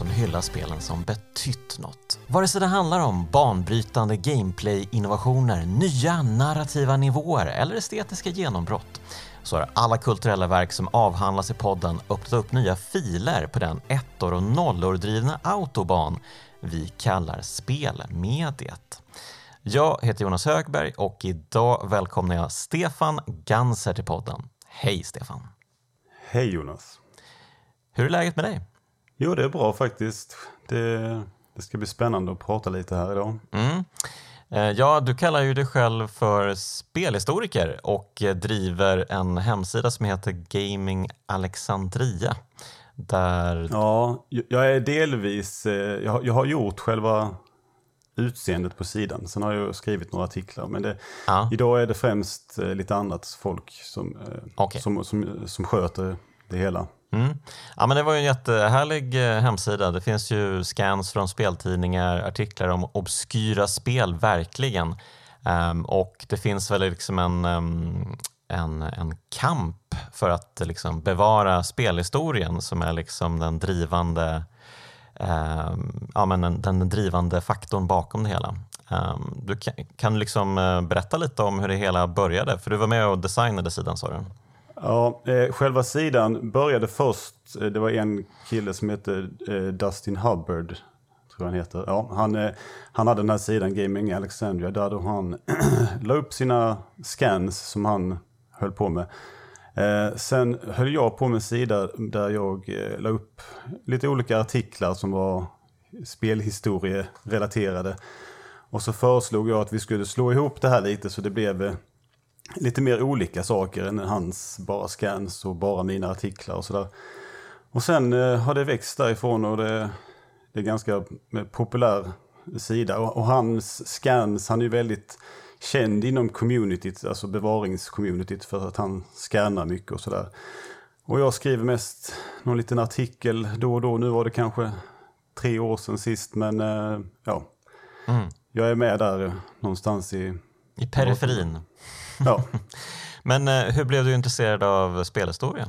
som hyllar spelen som betytt något. Vare sig det handlar om banbrytande gameplay-innovationer, nya narrativa nivåer eller estetiska genombrott så har alla kulturella verk som avhandlas i podden öppnat upp nya filer på den ettor och nollor drivna autobahn vi kallar spelmediet. Jag heter Jonas Högberg och idag välkomnar jag Stefan Ganser till podden. Hej Stefan! Hej Jonas! Hur är läget med dig? Jo, det är bra faktiskt. Det, det ska bli spännande att prata lite här idag. Mm. Eh, ja, du kallar ju dig själv för spelhistoriker och driver en hemsida som heter Gaming Alexandria. Där... Ja, jag är delvis... Eh, jag har, gjort själva utseendet på sidan. Sen har jag skrivit några artiklar. Men det, ja. idag är det främst eh, lite annat folk som, okay. som, som, som sköter det hela. Mm. Ja, men det var ju en jättehärlig eh, hemsida. Det finns ju scans från speltidningar, artiklar om obskyra spel, verkligen. Um, och det finns väl liksom en, um, en, en kamp för att liksom bevara spelhistorien som är liksom den drivande um, ja, men den, den drivande faktorn bakom det hela. du kan, kan liksom eh, berätta lite om hur det hela började? För du var med och designade sidan sa du. Ja, eh, själva sidan började först, eh, det var en kille som hette eh, Dustin Hubbard, tror jag han heter. Ja, han, eh, han hade den här sidan Gaming Alexandria där då han la upp sina scans som han höll på med. Eh, sen höll jag på med en sida där jag eh, la upp lite olika artiklar som var spelhistorierelaterade. Och så föreslog jag att vi skulle slå ihop det här lite så det blev eh, lite mer olika saker än hans bara scans och bara mina artiklar och sådär. Och sen eh, har det växt därifrån och det, det är ganska populär sida. Och, och, hans scans, han är ju väldigt känd inom communityt, alltså bevaringscommunityt för att han scannar mycket och sådär. Och jag skriver mest någon liten artikel då och då. Nu var det kanske tre år sedan sist men eh, ja. Mm. Jag är med där någonstans i... I periferin. Ja. Men eh, hur blev du intresserad av spelhistorien?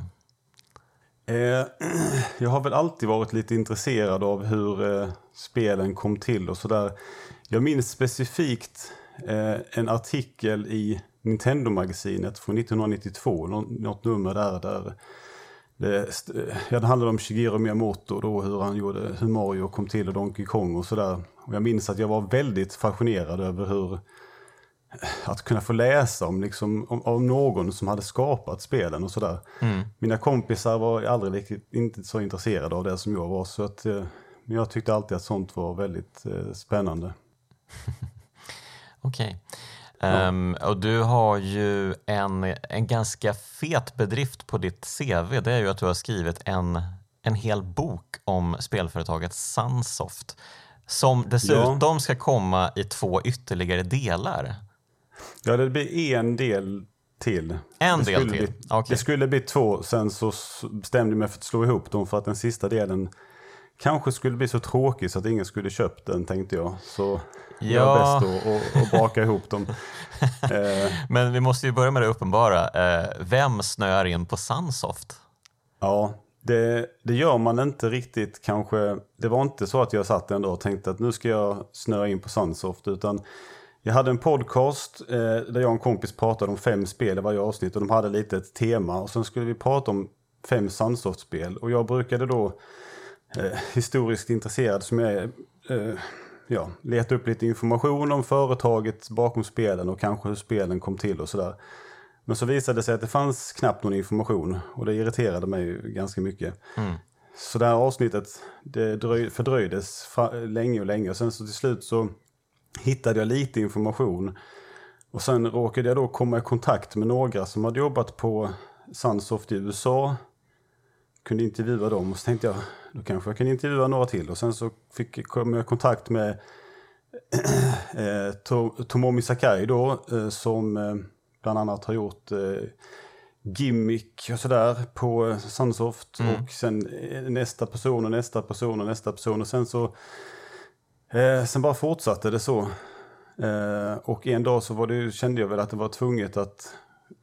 Eh, jag har väl alltid varit lite intresserad av hur eh, spelen kom till och sådär. Jag minns specifikt en artikel i Nintendo-magasinet från 1992, något, något nummer där. där det, ja, det handlade om Shigeru Miyamoto då, hur han gjorde, hur Mario kom till och Donkey Kong och sådär. Och jag minns att jag var väldigt fascinerad över hur att kunna få läsa om, liksom, om, om någon som hade skapat spelen och sådär. Mm. Mina kompisar var aldrig riktigt inte så intresserade av det som jag var. Så att, eh, jag tyckte alltid att sånt var väldigt eh, spännande. Okej. Okay. Um, och du har ju en, en ganska fet bedrift på ditt CV. Det är ju att du har skrivit en, en hel bok om spelföretaget Sunsoft. Som dessutom ja. ska komma i två ytterligare delar. Ja, det blir en del till. En det del till? Bli, okay. Det skulle bli två, sen så bestämde jag mig för att slå ihop dem för att den sista delen kanske skulle bli så tråkig så att ingen skulle köpt den tänkte jag. Så ja. det var bäst att, att baka ihop dem. Eh. Men vi måste ju börja med det uppenbara. Eh, vem snöar in på Sunsoft? Ja, det, det, gör man inte riktigt kanske. Det var inte så att jag satt en dag och tänkte att nu ska jag snöa in på Sunsoft utan jag hade en podcast eh, där jag och en kompis pratade om fem spel i varje avsnitt och de hade lite ett tema och sen skulle vi prata om fem Sunsoft-spel och jag brukade då eh, historiskt intresserad som jag är eh, ja, leta upp lite information om företaget bakom spelen och kanske hur spelen kom till och sådär. Men så visade det sig att det fanns knappt någon information och det irriterade mig ganska mycket. Mm. Så det här avsnittet det fördröjdes länge och länge och sen så till slut så hittade jag lite information. Och sen råkade jag då komma i kontakt med några som hade jobbat på Sunsoft i USA. Kunde intervjua dem och så tänkte jag, då kanske jag kan intervjua några till. Och sen så fick, kom jag i kontakt med eh, Tomomi Sakai då, eh, som eh, bland annat har gjort gimmick och sådär på Sunsoft. Mm. Och sen nästa person och nästa person och nästa person. Och sen så Eh, sen bara fortsatte det så. Eh, och en dag så var det, kände jag väl att det var tvunget att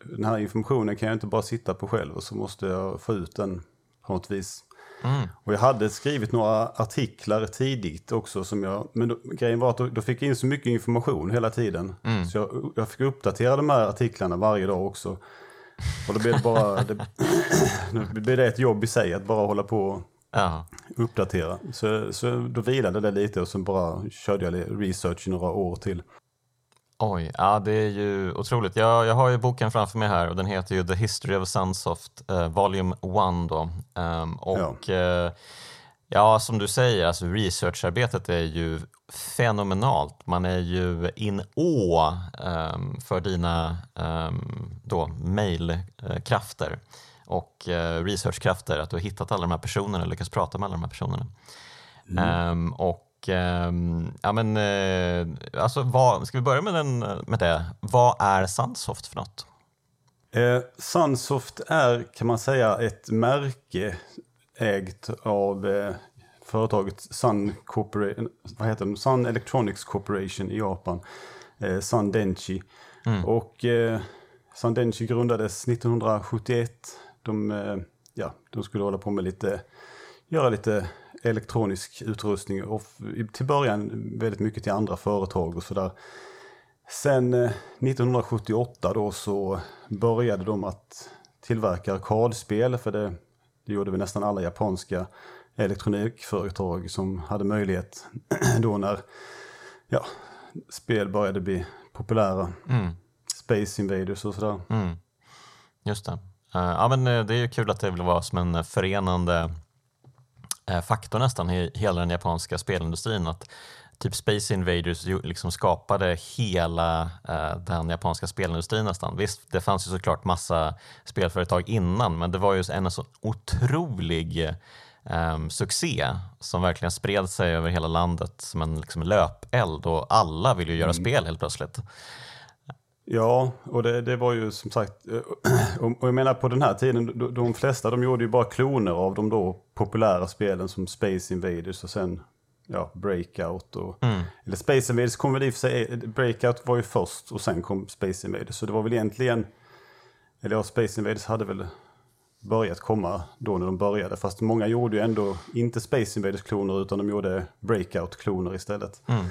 den här informationen kan jag inte bara sitta på själv och så måste jag få ut den på något vis. Mm. Och jag hade skrivit några artiklar tidigt också. Som jag, men då, grejen var att då, då, fick jag in så mycket information hela tiden. Mm. Så jag, jag fick uppdatera de här artiklarna varje dag också. Och då blev det bara, det, det blev det ett jobb i sig att bara hålla på ja. uppdatera. Så, så då vilade det lite och så bara körde jag research i några år till. Oj, ja det är ju otroligt. Jag, jag har ju boken framför mig här och den heter ju The History of Sunsoft, uh, Volume 1 då. Um, och ja. Uh, ja, som du säger, alltså researcharbetet är ju fenomenalt. Man är ju in å um, för dina um, då mailkrafter och uh, researchkrafter, att du har hittat alla de här personerna och lyckats prata med alla de här personerna. Mm. och Ehm, ja, men, eh, alltså, vad, ska vi börja med, den, med det? Vad är Sunsoft för något? Eh, Sunsoft är, kan man säga, ett märke ägt av eh, företaget Sun, vad heter de? Sun Electronics Corporation i Japan. Eh, Sun Denchi. Mm. Och eh, Sun Denchi grundades 1971. De, eh, ja, de skulle hålla på med lite, göra lite elektronisk utrustning och till början väldigt mycket till andra företag och sådär. Sen 1978 eh, då så började de att tillverka arkadspel för det, det gjorde vi nästan alla japanska elektronikföretag som hade möjlighet då när ja, spel började bli populära. Mm. Space Invaders och sådär. Mm. Just det. Uh, ja, men eh, det är ju kul att det vill vara som en förenande Eh, faktor nästan i hela den japanska spelindustrin. Att typ Space Invaders liksom skapade hela eh, den japanska spelindustrin nästan. Visst, det fanns ju såklart massa spelföretag innan, men det var ju en så otrolig eh, succé som verkligen spred sig över hela landet som en liksom, löpeld och alla vill ju göra mm. spel helt plötsligt. Ja, och det, det, var ju som sagt, eh, och jag menar på den här tiden, de, flesta de gjorde ju bara kloner av de då populära spelen som Space Invaders och sen ja, Breakout. Och, mm. Eller Space Invaders kom väl i och för sig, Breakout var ju först och sen kom Space Invaders. Så det var väl egentligen, eller ja, Space Invaders hade väl börjat komma då när de började. Fast många gjorde ju ändå inte Space Invaders-kloner utan de gjorde Breakout-kloner istället. Mm.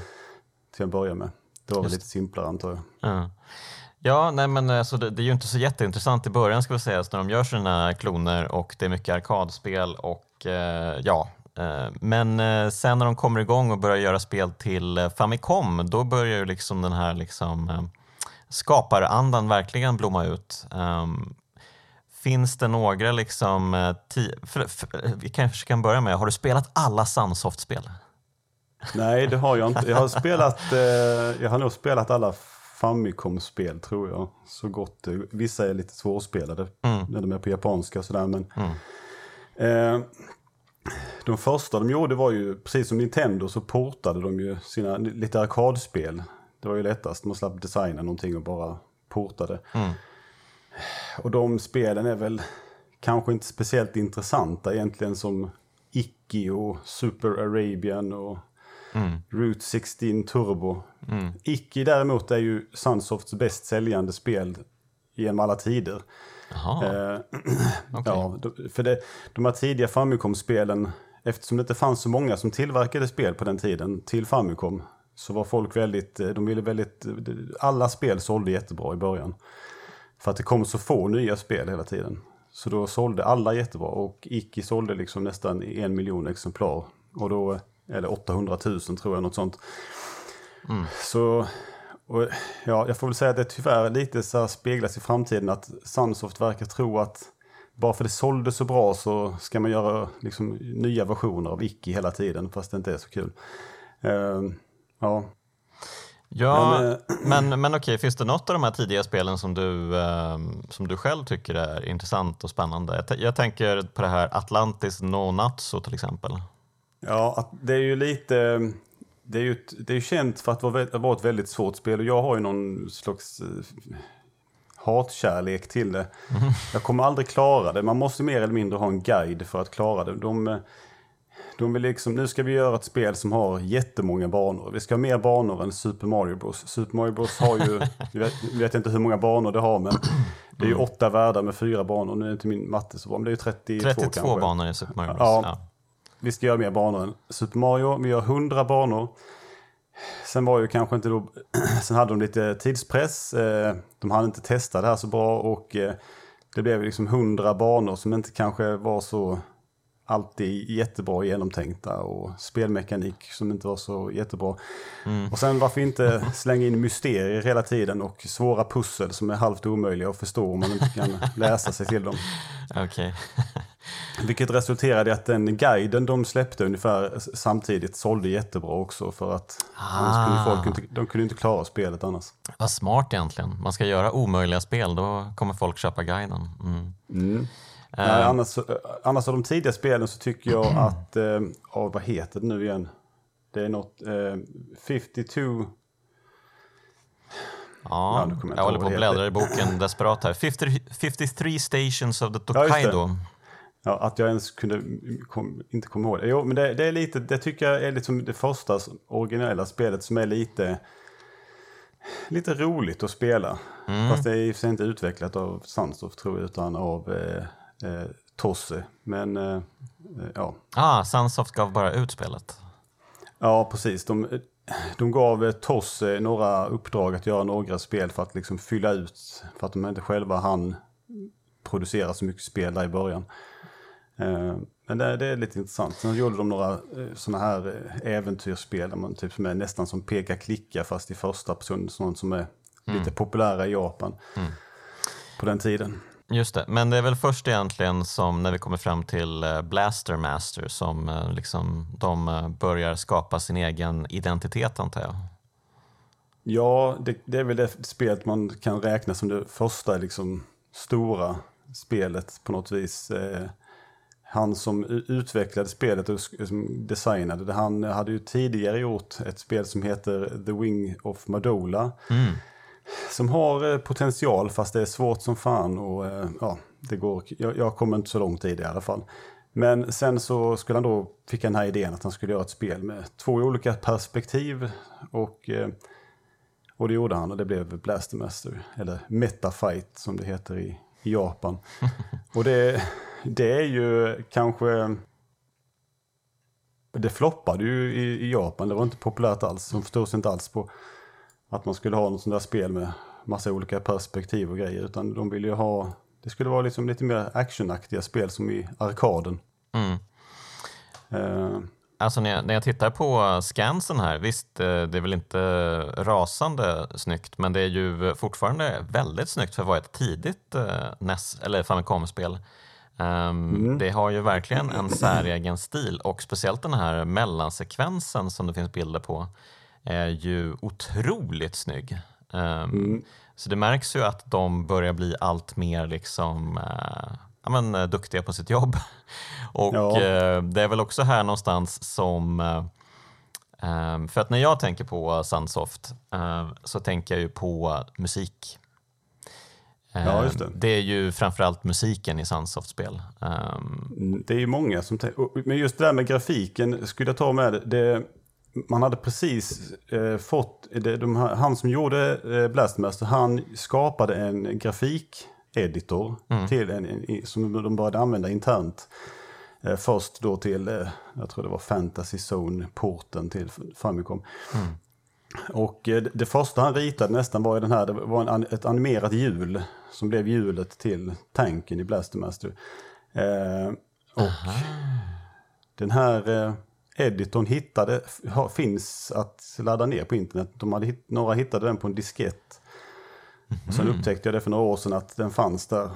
Till att börja med. Det var väl lite simplare antar jag. Mm. Ja, nej men alltså, det, det, är ju inte så jätteintressant i början ska vi säga, när de gör sina kloner och det är mycket arkadspel och eh, ja, eh, men eh, sen när de kommer igång och börjar göra spel till eh, Famicom, då börjar ju liksom den här liksom, eh, skaparandan verkligen blomma ut. Um, finns det några liksom, eh, vi kanske kan börja med, har du spelat alla Sunsoft-spel? Nej, det har jag inte. Jag har spelat, eh, jag har nog spelat alla Famicom-spel tror jag. Så gott det. Vissa är lite svårspelade mm. när de är på japanska och sådär. Men, mm. eh, de första de gjorde var ju, precis som Nintendo så portade de ju sina lite arkadspel. Det var ju lättast, man slapp designa någonting och bara portade. Mm. Och de spelen är väl kanske inte speciellt intressanta egentligen som Icky och Super Arabian och Mm. Route 16 Turbo. Mm. Icky däremot är ju Sunsofts bäst säljande spel genom alla tider. Eh, okay. ja, för det, de här tidiga Famicom-spelen, eftersom det inte fanns så många som tillverkade spel på den tiden till Famicom, så var folk väldigt, eh, de ville väldigt, alla spel sålde jättebra i början. För att det kom så få nya spel hela tiden. Så då sålde alla jättebra och Icky sålde liksom nästan en miljon exemplar. Och då eller 800 000 tror jag, något sånt. Mm. Så och, ja, jag får väl säga att det tyvärr lite så speglas i framtiden att Sunsoft verkar tro att bara för det sålde så bra så ska man göra liksom, nya versioner av Icky hela tiden fast det inte är så kul. Uh, ja. Ja, men, eh, men, men okej, finns det något av de här tidiga spelen som du, uh, som du själv tycker är intressant och spännande? Jag, jag tänker på det här Atlantis No Natso till exempel. Ja, det är ju lite... Det är ju det är känt för att vara ett väldigt svårt spel och jag har ju någon slags eh, hatkärlek till det. Mm. Jag kommer aldrig klara det. Man måste mer eller mindre ha en guide för att klara det. De, De vill liksom, nu ska vi göra ett spel som har jättemånga banor. Vi ska ha mer banor än Super Mario Bros. Super Mario Bros har ju, jag vet, vet inte hur många banor det har, men det är ju åtta världar med fyra banor. Nu är inte min matte så bra, men det är ju 32, 32 kanske. banor i Super Mario Bros. Ja. Ja. Vi ska göra mer banor än Super Mario. Vi gör 100 banor. Sen var ju kanske inte då, sen hade de lite tidspress. Eh, De hade inte testat det här så bra och eh, det blev liksom 100 banor som inte kanske var så alltid jättebra genomtänkta och spelmekanik som inte var så jättebra. Och sen varför inte slänga in mysterier hela tiden och svåra pussel som är halvt omöjliga att förstå om man inte kan läsa sig till dem. Okej. Vilket resulterade i att den guiden de släppte ungefär samtidigt sålde jättebra också för att kunde folk inte, de kunde inte klara spelet annars. Vad smart egentligen. Man ska göra omöjliga spel, då kommer folk köpa guiden. Mm. Nej, annars, så- annars av de tidiga spelen så tycker jag att, eh, ja, vad heter det nu igen? Det är något, eh, 52, Ja, Ja, jag jag håller på att bläddra i boken desperat här. 50, 53 Stations of the. Tokaido. ja, att jag ens kunde kom, inte komma ihåg det. Jo, men det, det är lite, det tycker jag är liksom det första originella spelet som är lite, lite roligt att spela. Fast det är i och för sig inte utvecklat av Sunsoft tror jag, utan av eh, eh, Tosse. Men eh, eh, ja, Ah, Sunsoft gav bara ut spelet. Ja, precis. De, de gav eh, TOS eh, några uppdrag att göra några spel för att liksom fylla ut. För att de inte själva hann producera så mycket spel där i början. Eh, Men det, det är lite intressant. Sen gjorde de några sådana här eh, äventyrsspel där man typ som är nästan som peka-klicka fast i första person. Sånt som är lite populära i Japan på den tiden. Just det, men det är väl först egentligen som när vi kommer fram till eh, Blaster Master som eh, liksom, de eh, börjar skapa sin egen identitet antar jag. Ja, det, det är väl det spelet man kan räkna som det första liksom, stora spelet på något vis. Eh, han som utvecklade spelet och designade det, han hade ju tidigare gjort ett spel som heter The Wing of Madola. Som har eh, potential fast det är svårt som fan och eh, ja, det går, jag, jag kommer inte så långt i det i alla fall. Men sen så skulle han då, fick han den här idén att han skulle göra ett spel med två olika perspektiv. Och eh, och det gjorde han och det blev Blastermaster, eller Metafight som det heter i, i Japan. och det, det är ju kanske... Det floppade ju i, i Japan, det var inte populärt alls. De förstod sig inte alls på att man skulle ha något sånt där spel med massa olika perspektiv och grejer. Utan de ville ju ha, det skulle vara liksom lite mer actionaktiga spel som i arkaden. Mm. Eh, Alltså när jag, när jag tittar på scansen här, visst eh, det är väl inte rasande snyggt men det är ju fortfarande väldigt snyggt för att vara ett tidigt eh, NES eller Famicom-spel. Ehm, Det har ju verkligen en säregen stil och speciellt den här mellansekvensen som det finns bilder på är ju otroligt snygg. Ehm, Så det märks ju att de börjar bli allt mer liksom, eh, ja, men, eh, duktiga på sitt jobb. Och Ja. eh, det är väl också här någonstans som eh, ehm, för att när jag tänker på Sunsoft så tänker jag ju på musik. Ja, just det. Det är ju framförallt musiken i Sunsoft-spel. Ehm, Mm, Det är ju många som tänker, men just det där med grafiken skulle jag ta med det. man hade precis eh, fått, det, de, han som gjorde eh, Blastmaster, han skapade en grafikeditor till en, en, som de började använda internt. Eh, först då till, eh, jag tror det var Fantasy Zone-porten till Famicom. Och eh, det- första han ritade nästan var ju den här, det var en, ett animerat hjul som blev hjulet till tanken i Blastermaster. Eh, och den här eh, editorn hittade, finns att ladda ner på internet. De hade några hittade den på en diskett. Och sen upptäckte jag det för några år sedan att den fanns där.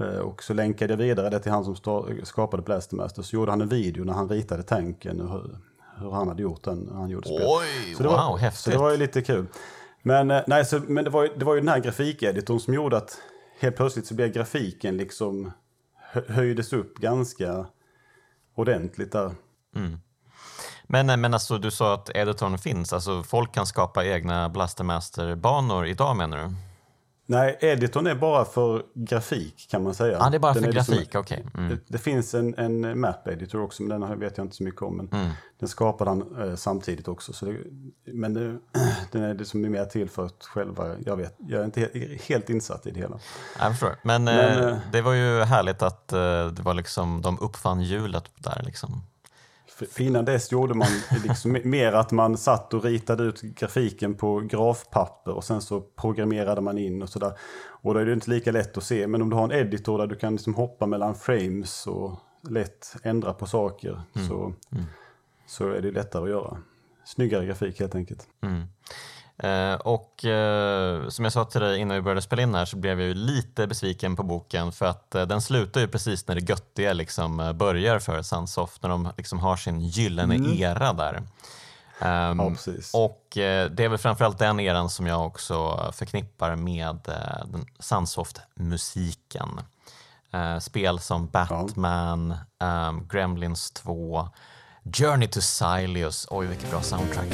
Eh, Och så länkade jag vidare det till han som skapade Blastermaster. Så gjorde han en video när han ritade tanken och hur, han hade gjort den när han gjorde spelet. Oj, Så det var, wow, häftigt. Så det var ju lite kul. Men, eh, nej, så, men det, var ju, det var ju den här grafikeditorn som gjorde att helt plötsligt så blev grafiken liksom hö- höjdes upp ganska ordentligt där. Men, men alltså, du sa att editorn finns, alltså folk kan skapa egna Blastermaster-banor idag menar du? Nej, editorn är bara för grafik kan man säga. Ja, det är bara Den för liksom- grafik, okej. Mm. Det, det finns en, en map editor också, men den vet jag inte så mycket om. Men Mm. Den skapade han eh, samtidigt också. Så det, men det, den är liksom mer till för att själva, jag vet, jag är inte helt, helt insatt i det hela. Jag förstår. Men, Men, eh, eh, det var ju härligt att eh, det var liksom, de uppfann hjulet där. Liksom. För, innan dess gjorde man liksom mer att man satt och ritade ut grafiken på grafpapper och sen så programmerade man in och sådär. Och då är det inte lika lätt att se. Men om du har en editor där du kan liksom hoppa mellan frames och lätt ändra på saker så, så är det lättare att göra. Snyggare grafik helt enkelt. Mm. Eh, och eh, som jag sa till dig innan vi började spela in här så blev jag ju lite besviken på boken för att eh, den slutar ju precis när det göttiga liksom börjar för Sunsoft, när de liksom har sin gyllene era där. Ehm, Ja, precis. och det är väl framförallt den eran som jag också förknippar med Sunsoft-musiken. Spel som Batman, ehm, Gremlins 2, Journey to Silius. Oj, vilket bra soundtrack.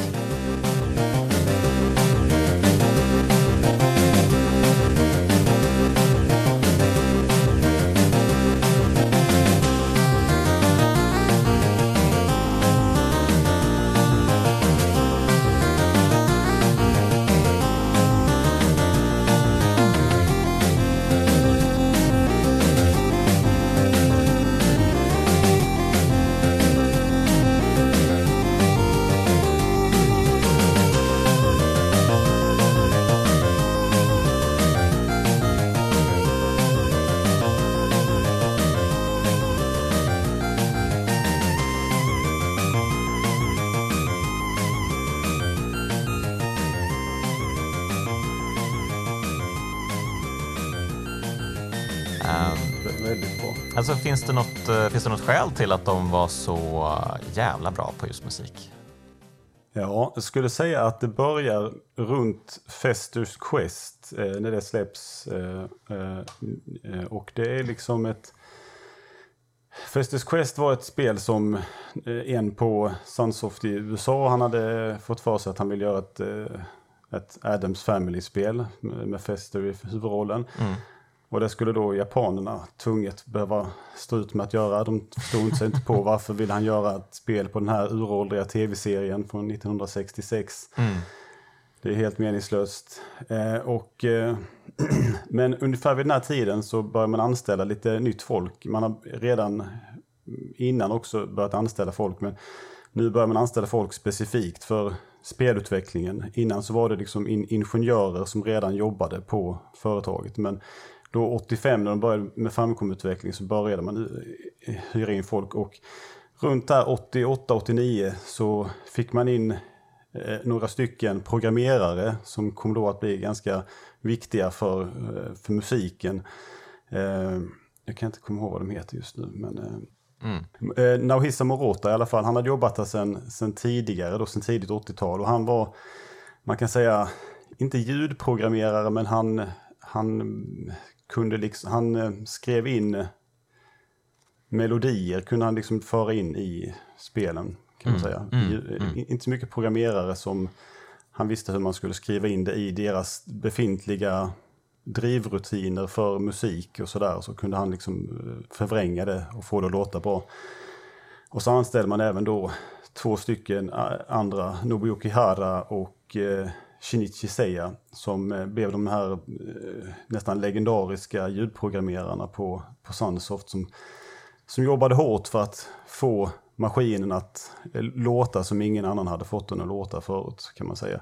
Skäl till att de var så eh, jävla bra på just musik? Ja, jag skulle säga att det börjar runt Festers Quest eh, när det släpps. Eh, eh, eh, och det är liksom ett... Festers Quest var ett spel som eh, en på Sunsoft i USA, han hade fått för sig att han ville göra ett, ett Adams Family-spel med med Fester i huvudrollen. Och det skulle då japanerna tvunget behöva stå ut med att göra. De förstod sig inte på varför ville han göra ett spel på den här uråldriga tv-serien från 1966. Det är helt meningslöst. Eh, och, eh, men ungefär vid den här tiden så börjar man anställa lite nytt folk. Man har redan innan också börjat anställa folk. Men nu börjar man anställa folk specifikt för spelutvecklingen. Innan så var det liksom in, ingenjörer som redan jobbade på företaget. Men då 85 när de började med Famicom-utveckling så började man eh, hyra in folk. Och runt där 88-89 så fick man in eh, några stycken programmerare som kom då att bli ganska viktiga för, eh, för musiken. Jag kan inte komma ihåg vad de heter just nu. Men, Eh, Naohisa Morota i alla fall, han hade jobbat där sen, sen tidigare, då sen tidigt 80-tal. Och han var, man kan säga, inte ljudprogrammerare men han, han kunde liksom, han eh, skrev in melodier, kunde han liksom föra in i spelen kan man säga. Ju- eh, Inte så mycket programmerare som han visste hur man skulle skriva in det i deras befintliga drivrutiner för musik och sådär. Så kunde han liksom eh, förvränga det och få det att låta bra. Och så anställde man även då två stycken eh, andra, Nobuyuki Hara och eh, Shinichi Seiya, som eh, blev de här eh, nästan legendariska ljudprogrammerarna på, på Sunsoft som, som jobbade hårt för att få maskinen att eh, låta som ingen annan hade fått den att låta förut, kan man säga.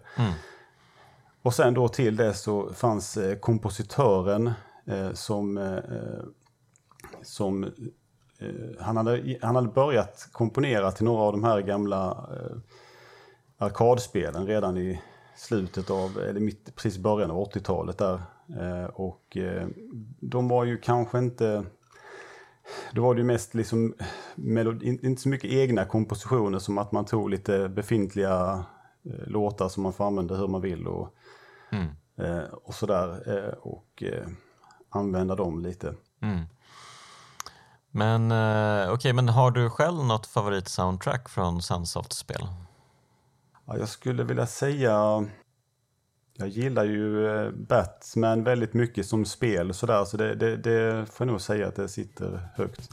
Och sen då till det så fanns kompositören eh, som, eh, som eh, han, hade, han hade börjat komponera till några av de här gamla arkadspelen redan i slutet av, eller mitt, precis början av 80-talet där. Eh, och eh, de var ju kanske inte, då var det ju mest liksom, inte så mycket egna kompositioner som att man tog lite befintliga eh, låtar som man får använda hur man vill och, eh, och sådär. Och använda dem lite. Men eh, okej, men har du själv något favorit-soundtrack från Sunsoft-spel? Ja, jag skulle vilja säga... jag gillar ju eh, Batman väldigt mycket som spel och sådär. Så det, det, det får jag nog säga att det sitter högt.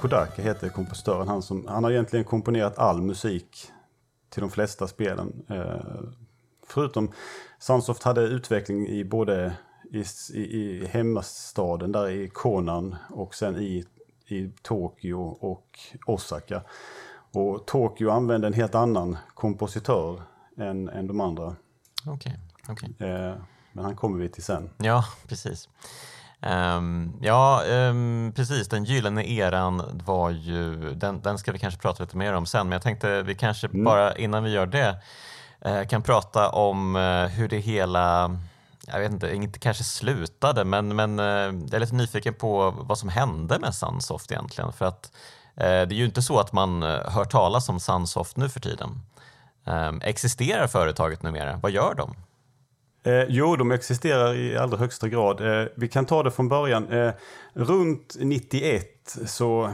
Kodaka heter kompositören. Han, som, han har egentligen komponerat all musik till de flesta spelen. Eh, förutom Sunsoft hade utveckling i både i, i, i hemmastaden där i Konan och sen i, i Tokyo och Osaka. Och Tokyo använde en helt annan kompositör än, än de andra. Okej. Okay, okay. eh, men han kommer vi till sen. Ja, precis. Um, ja, um, precis. Den gyllene eran var ju, den, den ska vi kanske prata lite mer om sen, men jag tänkte vi kanske mm. bara innan vi gör det uh, kan prata om uh, hur det hela, jag vet inte, inte kanske slutade, men, men uh, jag är lite nyfiken på vad som hände med Sunsoft egentligen. För att det är ju inte så att man hör talas om Sunsoft nu för tiden. Um, existerar företaget numera? Vad gör de? Eh, jo, de existerar i allra högsta grad. Eh, vi kan ta det från början. Eh, runt 91 så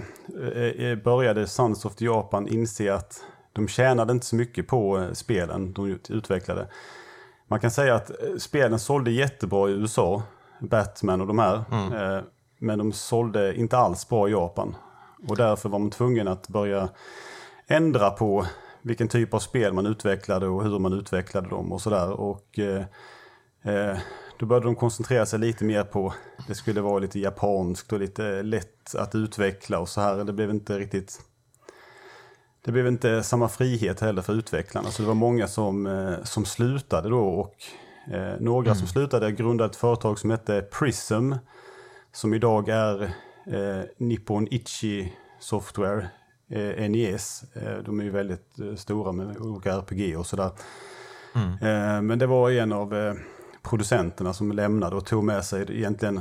eh, eh, började Sunsoft Japan inse att de tjänade inte så mycket på eh, spelen de utvecklade. Man kan säga att spelen sålde jättebra i USA, Batman och de här. Mm. men de sålde inte alls bra i Japan. Och därför var man tvungen att börja ändra på vilken typ av spel man utvecklade och hur man utvecklade dem och sådär. Och Eh, då började de koncentrera sig lite mer på, det skulle vara lite japanskt och lite lätt att utveckla och så här. Det blev inte riktigt, det blev inte samma frihet heller för utvecklarna. Så det var många som, eh, som slutade då och eh, några mm. som slutade grundade ett företag som hette Prism. Som idag är eh, Nippon Ichi Software, eh, NES. Eh, de är ju väldigt eh, stora med olika RPG och sådär. Mm. men det var en av producenterna som lämnade och tog med sig egentligen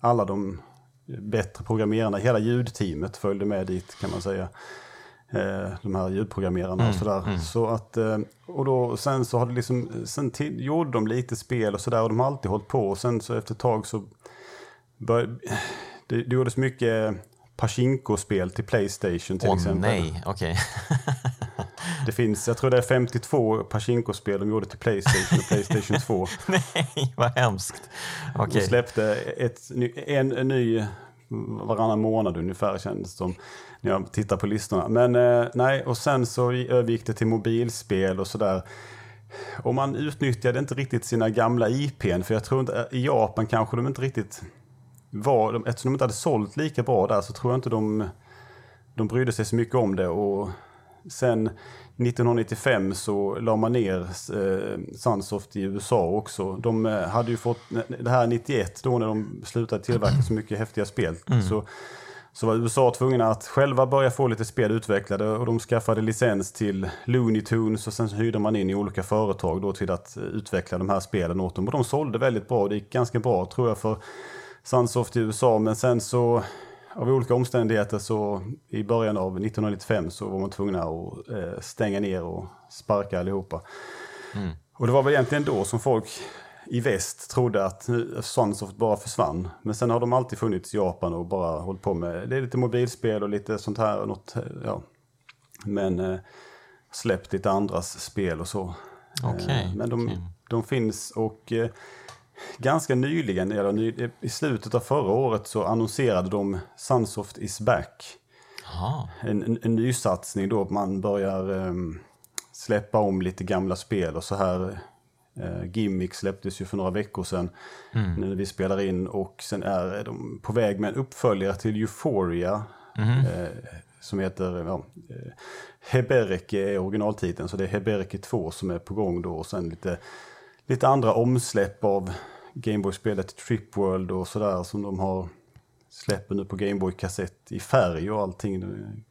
alla de bättre programmerarna. Hela ljudteamet följde med dit kan man säga. Eh, de här ljudprogrammerarna och mm, sådär. Mm. Så att, eh, och då, sen så har det liksom, sen till, gjorde de lite spel och sådär och de har alltid hållit på. Och sen så efter ett tag så började, det, det gjordes mycket Pachinko-spel till Playstation till oh, exempel. nej, okej. Okay. Det finns, jag tror det är 52 Pachinko-spel de gjorde till Playstation och Playstation 2. Nej, vad hemskt. Okay. De släppte ett, en, en ny varannan månad ungefär kändes det som. När jag tittar på listorna. Men eh, nej, och sen så övergick det till mobilspel och sådär. Och man utnyttjade inte riktigt sina gamla IPn. För jag tror inte, i Japan kanske de inte riktigt var, eftersom de inte hade sålt lika bra där så tror jag inte de, de brydde sig så mycket om det. Och sen 1995 så la man ner eh, Sunsoft i USA också. De eh, hade ju fått, det här 91 då när de slutade tillverka så mycket häftiga spel. Mm. Så, så var USA tvungna att själva börja få lite spel utvecklade och de skaffade licens till Looney Tunes och sen så hyrde man in i olika företag då till att eh, utveckla de här spelen åt dem. Och de sålde väldigt bra, det gick ganska bra tror jag för Sunsoft i USA men sen så av olika omständigheter så i början av 1995 så var man tvungna att eh, stänga ner och sparka allihopa. Mm. Och det var väl egentligen då som folk i väst trodde att Sunsoft bara försvann. Men sen har de alltid funnits i Japan och bara hållit på med det är lite mobilspel och lite sånt här. Och något, ja. Men eh, släppt lite andras spel och så. Okay, eh, men de, okay. de finns och eh, ganska nyligen, eller ny, i slutet av förra året så annonserade de Sunsoft is back. En, en, en nysatsning då man börjar um, släppa om lite gamla spel och så här. Uh, Gimmick släpptes ju för några veckor sedan mm. när vi spelar in och sen är de på väg med en uppföljare till Euphoria. Mm. Uh, som heter ja, eh, Hebereke är originaltiteln. Så det är Hebereke 2 som är på gång då och sen lite, lite andra omsläpp av Gameboy-spelet Trip World och sådär som de har släpper nu på Gameboy-kassett i färg och allting.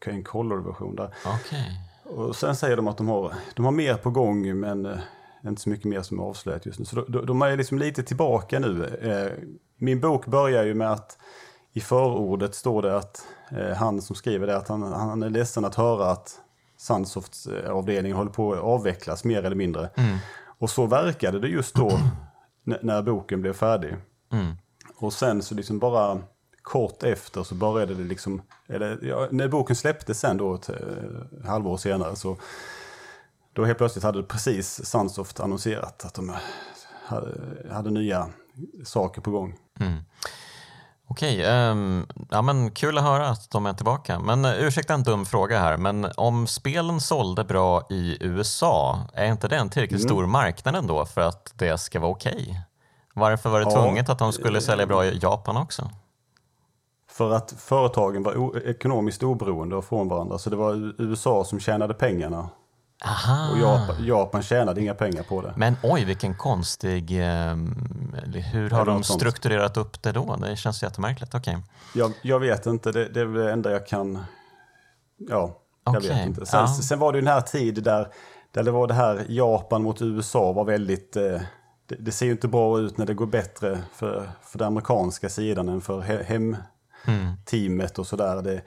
En color-version där. Okay. Och sen säger de att de har, de har mer på gång men eh, inte så mycket mer som är avslöjat just nu. Så de, de är liksom lite tillbaka nu. Eh, min bok börjar ju med att i förordet står det att eh, han som skriver det att han, han är ledsen att höra att Sunsofts avdelning håller på att avvecklas mer eller mindre. Mm. Och så verkade det just då när boken blev färdig. Mm. Och sen så liksom bara kort efter så började det liksom, eller ja, när boken släpptes sen då ett eh, halvår senare så då helt plötsligt hade precis Sunsoft annonserat att de hade, hade nya saker på gång. Mm. Okej, um, ja, men kul att höra att de är tillbaka. Men uh, ursäkta en dum fråga här, men om spelen sålde bra i USA, är inte det en tillräckligt mm. stor marknad ändå för att det ska vara okej? Okay? Varför var det ja, tvunget att de skulle sälja bra i Japan också? För att företagen var ekonomiskt oberoende från varandra. Så det var USA som tjänade pengarna. Aha. Och Japan, Japan tjänade inga pengar på det. Men oj, vilken konstig... Eh, hur har de strukturerat sånt. upp det då? Det känns jättemärkligt. Okay. Jag, jag vet inte, det, det är det enda jag kan... Ja, jag okay. vet inte. Sen, ja. sen var det ju den här tiden där, där det var det här Japan mot USA var väldigt... Eh, det, det, ser ju inte bra ut när det går bättre för, för den amerikanska sidan än för hem, mm. teamet och sådär.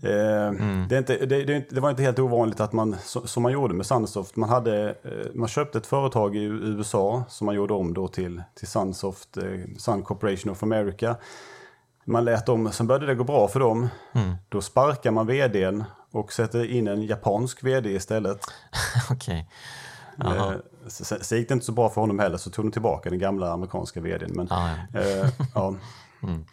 Det, eh, mm. det, det, det, det, var inte helt ovanligt att man, som man gjorde med Sunsoft, man, hade, eh, man köpte ett företag i USA som man gjorde om då till, till Sunsoft, eh, Sun Corporation of America. Man lät dem, sen började det gå bra för dem. Mm. Då sparkar man vdn och sätter in en japansk vd istället. Okej. Okay. Sen gick det inte så bra för honom heller, så tog de tillbaka den gamla amerikanska vdn. Men, ah, ja. eh, ja. Mm.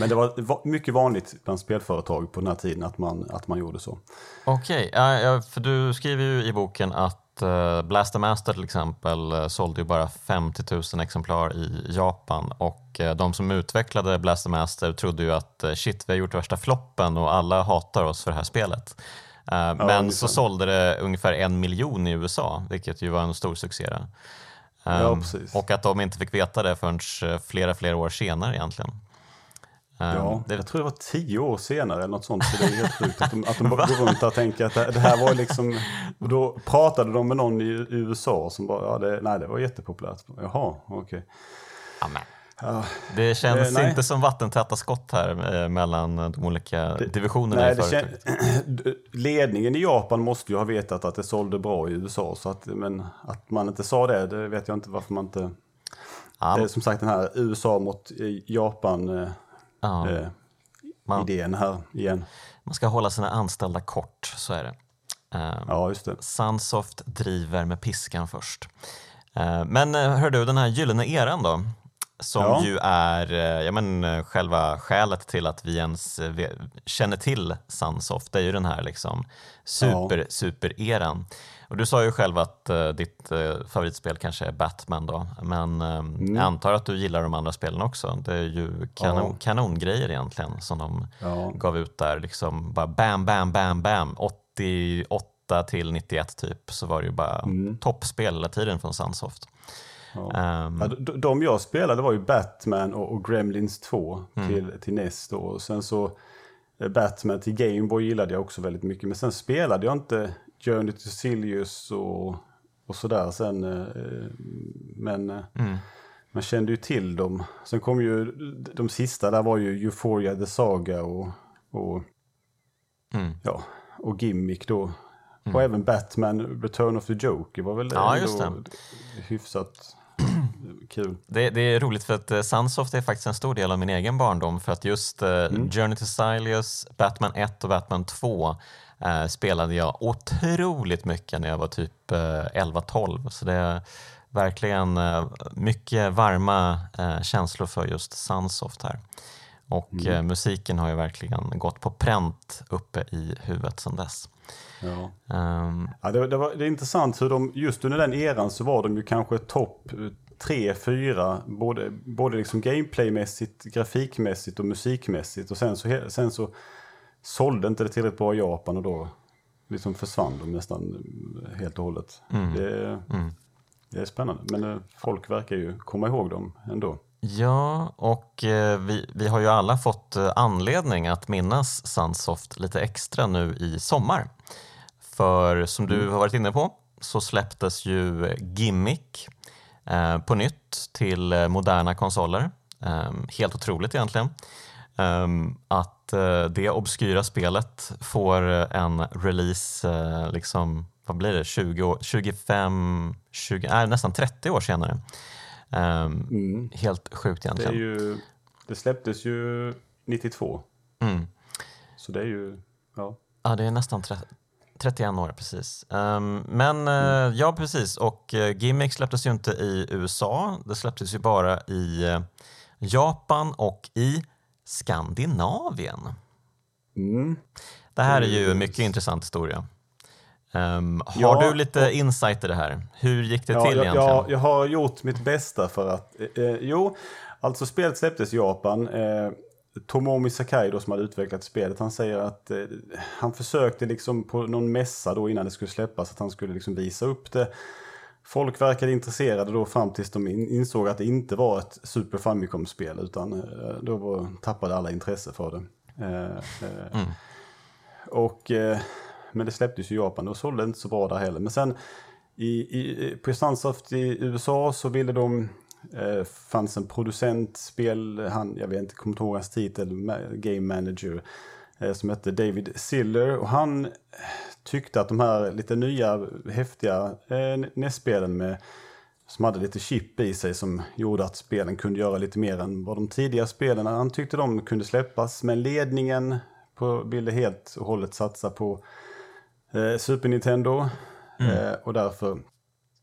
Men det var mycket vanligt bland spelföretag på den här tiden att man, att man gjorde så. Okej, okay. för du skriver ju i boken att uh, Blaster Master till exempel uh, sålde ju bara 50 000 exemplar i Japan och uh, de som utvecklade Blaster Master trodde ju att shit, vi har gjort värsta floppen och alla hatar oss för det här spelet. Ja, men så sålde det ungefär en miljon i USA, vilket ju var en stor succé. Ja, och att de inte fick veta det förrän flera, flera år senare egentligen. Ja, ehm, det... jag tror det var tio år senare eller något sånt. Så det är helt sjukt att de, att de går runt och tänker att det, här var liksom... Och då pratade de med någon i, i USA som bara, ja, det, nej det var jättepopulärt. Jaha, okej. Okay. Amen. Ja, det känns eh, inte som vattentäta skott här eh, mellan de olika det, divisionerna nej, i företaget. Ledningen i Japan måste ju ha vetat att det sålde bra i USA. Så att, men att man inte sa det, det vet jag inte varför man inte... Ja. Det är som sagt den här USA mot Japan eh, ja. eh, man, idén här igen. Man ska hålla sina anställda kort, så är det. Eh, ja, just det. Sunsoft driver med piskan först. Eh, men eh, hör du, den här gyllene eran då? Som ja. ju är eh, ja, men, eh, själva skälet till att vi ens känner till Sunsoft. Det är ju den här liksom super, ja. super-eran. Och du sa ju själv att uh, ditt uh, favoritspel kanske är Batman då, men uh, mm. jag antar att du gillar de andra spelen också. Det är ju kanon, ja. kanongrejer egentligen som de ja. gav ut där. Liksom bara bam, bam, bam, bam. 88 till 91 typ så var det ju bara mm. toppspel hela tiden från Sunsoft. Ja. Um, ja, de, de jag spelade var ju Batman och, och Gremlins 2 mm. till, till NES då. Och sen så Batman till Gameboy gillade jag också väldigt mycket. Men sen spelade jag inte Journey to Silius och, och sådär sen. Eh, men eh, mm. man kände ju till dem. Sen kom ju de sista där var ju Euphoria the Saga och, och, mm. ja, och Gimmick då. Mm. Och även Batman Return of the Joker var väl ja, just det. hyfsat kul. Det, det, är roligt för att uh, Sunsoft är faktiskt en stor del av min egen barndom för att just mm. Journey to Silius, Batman 1 och Batman 2 eh, spelade jag otroligt mycket när jag var typ eh, 11-12. Så det är verkligen eh, mycket varma eh, känslor för just Sunsoft här. Och mm. Eh, musiken har ju verkligen gått på pränt uppe i huvudet sedan dess. Ja. Um, ja, det, det, var, det är intressant hur de, just under den eran så var de ju kanske topp tre, fyra, både, både liksom gameplaymässigt, grafikmässigt och musikmässigt. Och sen så, sen så sålde inte det tillräckligt bra i Japan och då liksom försvann de nästan helt och hållet. Mm. Det, Mm. det är spännande, men eh, folk verkar ju komma ihåg dem ändå. Ja, och eh, vi, vi har ju alla fått eh, anledning att minnas Sunsoft lite extra nu i sommar. För som du har varit inne på så släpptes ju Gimmick på nytt till moderna konsoler. Eh, helt otroligt egentligen. Eh, att eh, det obskyra spelet får en release, eh, liksom, vad blir det, 20 år, 25, 20, nej, nästan 30 år senare. Um, Mm. Helt sjukt Det, är egentligen. ju, det släpptes ju 92, Mm. så det är ju... Ja. Ja, det är nästan tre- 31 år precis. Ehm, men eh, ja, precis. Och uh, Gimmick släpptes ju inte i USA. Det släpptes ju bara i eh, Japan och i Skandinavien. Mm. Det här är ju en mycket intressant historia. Ehm, har Ja, du lite insight i det här? Hur gick det Ja, till egentligen? jag, jag har gjort mitt bästa för att... Eh, eh, jo, alltså spelet släpptes i Japan. Eh, Tomomi Sakai då, som hade utvecklat spelet, han säger att eh, han försökte liksom på någon mässa då innan det skulle släppas att han skulle liksom visa upp det. Folk verkade intresserade då fram tills de in, insåg att det inte var ett Super Famicom-spel utan eh, då var, tappade alla intresse för det. Eh, eh, Mm. och, men det släpptes ju i Japan och sålde inte så bra där heller. Men sen i, i, på Sunsoft i USA så ville de, eh, fanns en producent, spel, han, jag vet inte, kommer inte ihåg hans titel, game manager, eh, som hette David Siller. Och han tyckte att de här lite nya häftiga eh, NES-spelen med som hade lite chip i sig som gjorde att spelen kunde göra lite mer än vad de tidiga spelen, han tyckte de kunde släppas. Men ledningen på, ville helt och hållet satsa på eh, Super Nintendo eh, och därför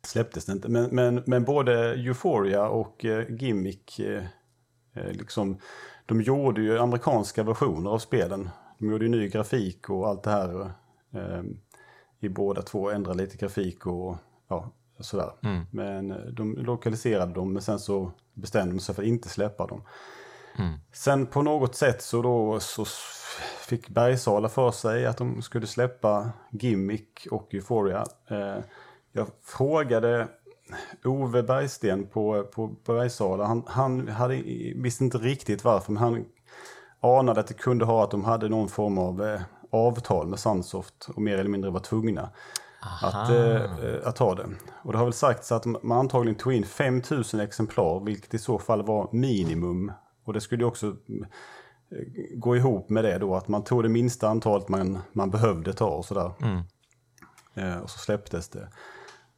släpptes det inte. Men, men, men både Euphoria och eh, Gimmick, eh, eh, liksom, de gjorde ju amerikanska versioner av spelen. De gjorde ju ny grafik och allt det här i båda två, ändrade lite grafik och ja, sådär. Mm. Men eh, de lokaliserade dem, men sen så bestämde de sig för att inte släppa dem. Mm. Sen på något sätt så då så fick Bergsala för sig att de skulle släppa Gimmick och Euphoria. Eh, jag frågade Ove Bergsten på, på Bergsala. Han, han hade, visste inte riktigt varför, men han anade att det kunde ha att de hade någon form av eh, avtal med Sunsoft och mer eller mindre var tvungna att, eh, att ha det. Och det har väl sagts att man antagligen tog in 5000 exemplar, vilket i så fall var minimum. Och det skulle ju också eh, gå ihop med det då, att man tog det minsta antalet man, man behövde ta och sådär. Mm. Eh, och så släpptes det.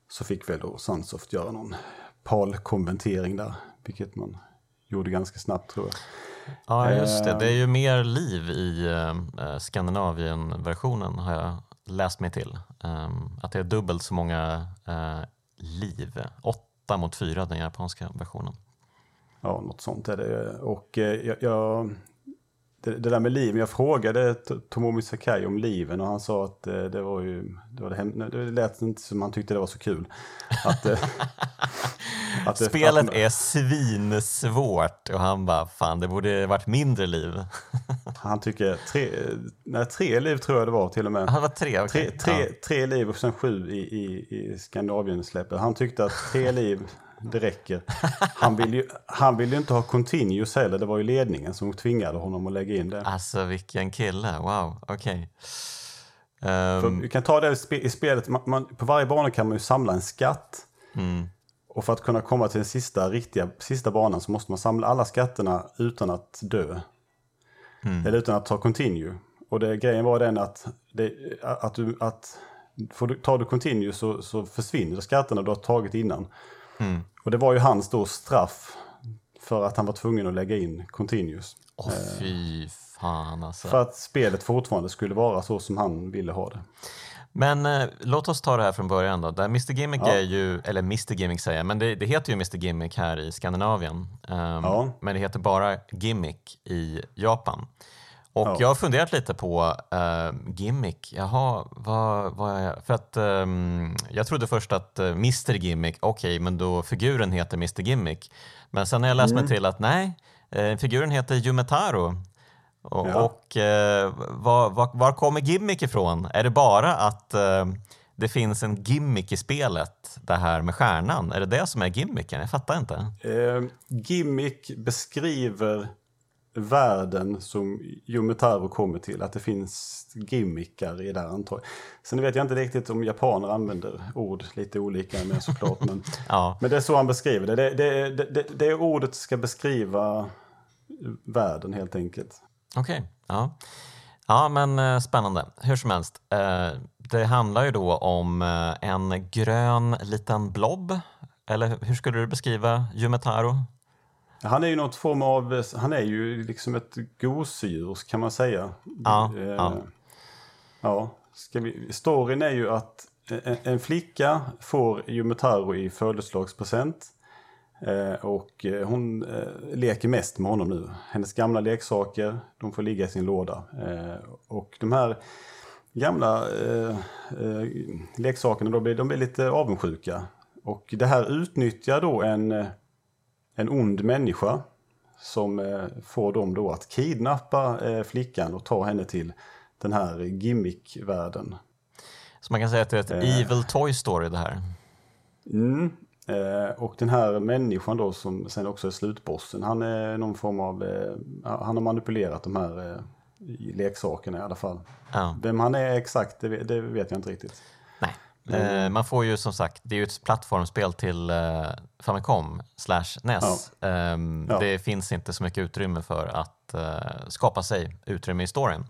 Så fick väl då Sunsoft göra någon PAL-konvertering där, vilket man gjorde ganska snabbt tror jag. Ja, just det. Eh, Det är ju mer liv i eh, Skandinavien-versionen har jag läst mig till. Ehm, att det är dubbelt så många eh, liv. Åtta mot fyra den japanska versionen. Ja, något sånt är det. Och eh, jag, jag, det, det där med liv, jag frågade Tomomi Sakai om liven och han sa att eh, det var ju, det, var det, hem, det lät inte som han tyckte det var så kul. Att, eh, att det- Spelet att- är svinsvårt och han bara, fan det borde varit mindre liv. Han tycker tre, nej, tre liv tror jag det var till och med. Det var tre, Tre, okej. tre, Ja. tre liv och sen sju i, i, i Skandinavien-släppet. Han tyckte att tre liv, det räcker. Han ville ju, han ville ju inte ha continuous heller. Det var ju ledningen som tvingade honom att lägga in det. Alltså vilken kille, wow, okej. För Ehm, vi kan ta det i spelet, man, man, på varje bana kan man ju samla en skatt. mm, Och för att kunna komma till den sista, riktiga, sista banan så måste man samla alla skatterna utan att dö. mm. Eller utan att ta continue. Och det, grejen var den att, det, att, du, att får du, tar du continue så, så försvinner skatterna du har tagit innan. Mm. Och det var ju hans då straff för att han var tvungen att lägga in continuous. Åh fy fan alltså. För att spelet fortfarande skulle vara så som han ville ha det. Men eh, låt oss ta det här från början då. Där Mr Gimmick Ja. är ju, eller Mr Gimmick säger jag, men det, det heter ju Mr Gimmick här i Skandinavien. Ehm, Ja. Men det heter bara Gimmick i Japan. Och Ja. jag har funderat lite på eh, Gimmick, jaha, vad, vad är För att ehm, jag trodde först att uh, Mr Gimmick, okej, men då figuren heter Mr Gimmick. Men sen har jag läst Mm. mig till att nej, eh, figuren heter Yumetaro. Och, ja. och eh, var, var, var, kommer gimmick ifrån? Är det bara att eh, det finns en gimmick i spelet, det här med stjärnan? Är det det som är gimmicken? Jag fattar inte. Eh, gimmick beskriver världen som Yumutaro kommer till, att det finns gimmickar i det här antagligen. Sen vet jag inte riktigt om japaner använder ord lite olika med såklart, men, ja. men det är så han beskriver det. Det, det, det, det, det ordet ska beskriva världen helt enkelt. Okej, okay. ja. Ja, men eh, spännande. Hur som helst, eh, det handlar ju då om eh, en grön liten blob. Eller hur skulle du beskriva Yumetaro? Han är ju något form av, han är ju liksom ett gosedjur kan man säga. Ja, eh, ja. ja ska vi, storyn är ju att en, en flicka får Yumetaro i födelsedagspresent. Eh, och eh, hon eh, leker mest med honom nu. Hennes gamla leksaker, de får ligga i sin låda. Eh, och de här gamla eh, leksakerna, de blir, de blir lite avundsjuka. Och det här utnyttjar då en en ond människa som eh, får dem då att kidnappa eh, flickan och ta henne till den här gimmickvärlden. Så man kan säga att det är ett eh, Evil Toy Story det här? Mm, eh, och den här människan då som sen också är slutbossen, han är någon form av, eh, han har manipulerat de här leksakerna i alla fall. Ja. Vem han är exakt, det, det vet jag inte riktigt. Mm. Eh, man får ju som sagt, det är ju ett plattformsspel till eh, Famicom slash NES. Ja. Eh, ja. Det finns inte så mycket utrymme för att eh, skapa sig utrymme i storyn.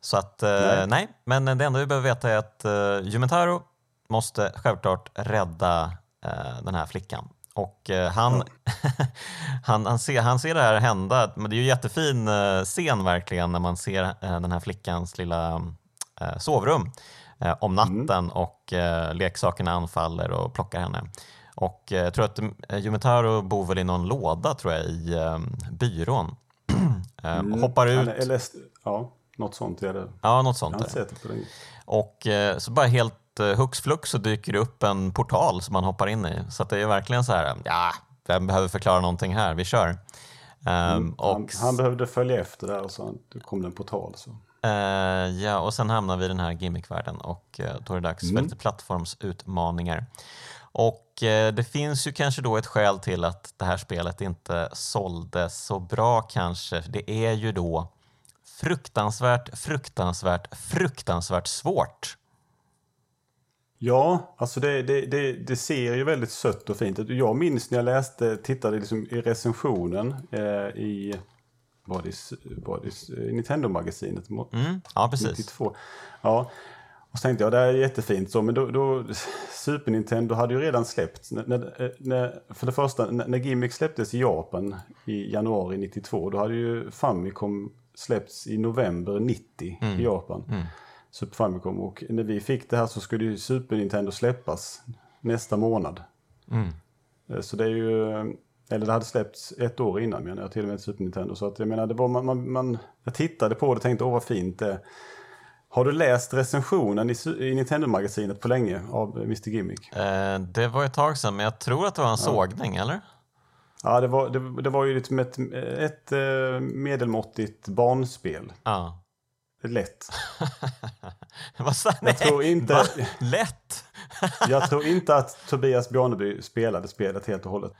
Så att, nej. nej. men det enda vi behöver veta är att Yumentaro måste självklart rädda den här flickan. Och han, mm. han, han, ser, han ser det här hända, men det är ju en jättefin scen verkligen när man ser den här flickans lilla sovrum om natten mm. och eh, leksakerna anfaller och plockar henne. Och eh, jag tror att eh, Yumetaro bor väl i någon låda tror jag i eh, byrån. Eh, mm. Hoppar ut. Eller, ja, något sånt är det. Ja, något sånt. Jag det. det och så bara helt hux flux så dyker det upp en portal som man hoppar in i. Så det är verkligen så här, ja, vem behöver förklara någonting här, vi kör. Mm. Um, och... han, han, behövde följa efter där och så kom det en portal. Så. Uh, ja, och sen hamnar vi i den här gimmickvärlden och uh, då är det dags mm. för lite plattformsutmaningar. Och uh, det finns ju kanske då ett skäl till att det här spelet inte sålde så bra kanske. Det är ju då fruktansvärt, fruktansvärt, fruktansvärt svårt. Ja, alltså det, det, det, det, ser ju väldigt sött och fint ut. Jag minns när jag läste, tittade liksom i recensionen eh, i var det Nintendo-magasinet. Mm, ja, precis. 92. Ja. Och så tänkte jag, det är jättefint så, men då, då Super Nintendo hade ju redan släppts. När, när, för det första, när, när Gimmick släpptes i Japan i januari 92, då hade ju Famicom släppts i november 90 mm. i Japan. Mm. Super Famicom. Och när vi fick det här så skulle ju Super Nintendo släppas nästa månad. Mm. Eh, så det är ju eller det hade släppts ett år innan menar jag, till och med Super Nintendo. Så att jag menar, det var, man, man, man, jag tittade på det och tänkte åh vad fint det Har du läst recensionen i, i Nintendo-magasinet på länge av Mr Gimmick? Eh, det var ett tag sedan, men jag tror att det var en ja. sågning, eller? Ja, det var, det, det var ju liksom ett, ett eh, medelmåttigt barnspel. Ja. Lätt. Vad sa Jag tror inte... Va? Lätt? jag tror inte att Tobias Bjarneby spelade spelet helt och hållet.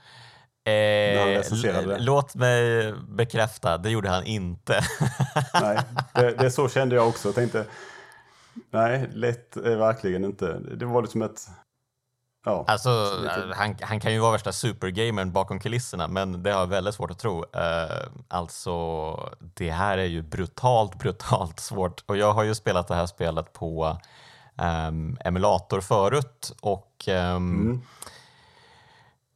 Eh, låt mig bekräfta, det gjorde han inte. nej, det, det så kände jag också. Jag tänkte, nej, lätt är verkligen inte. Det var liksom ett... Ja, alltså, han, han kan ju vara värsta supergamern bakom kulisserna, men det har jag väldigt svårt att tro. Uh, alltså, det här är ju brutalt, brutalt svårt. Och jag har ju spelat det här spelet på um, emulator förut och um, mm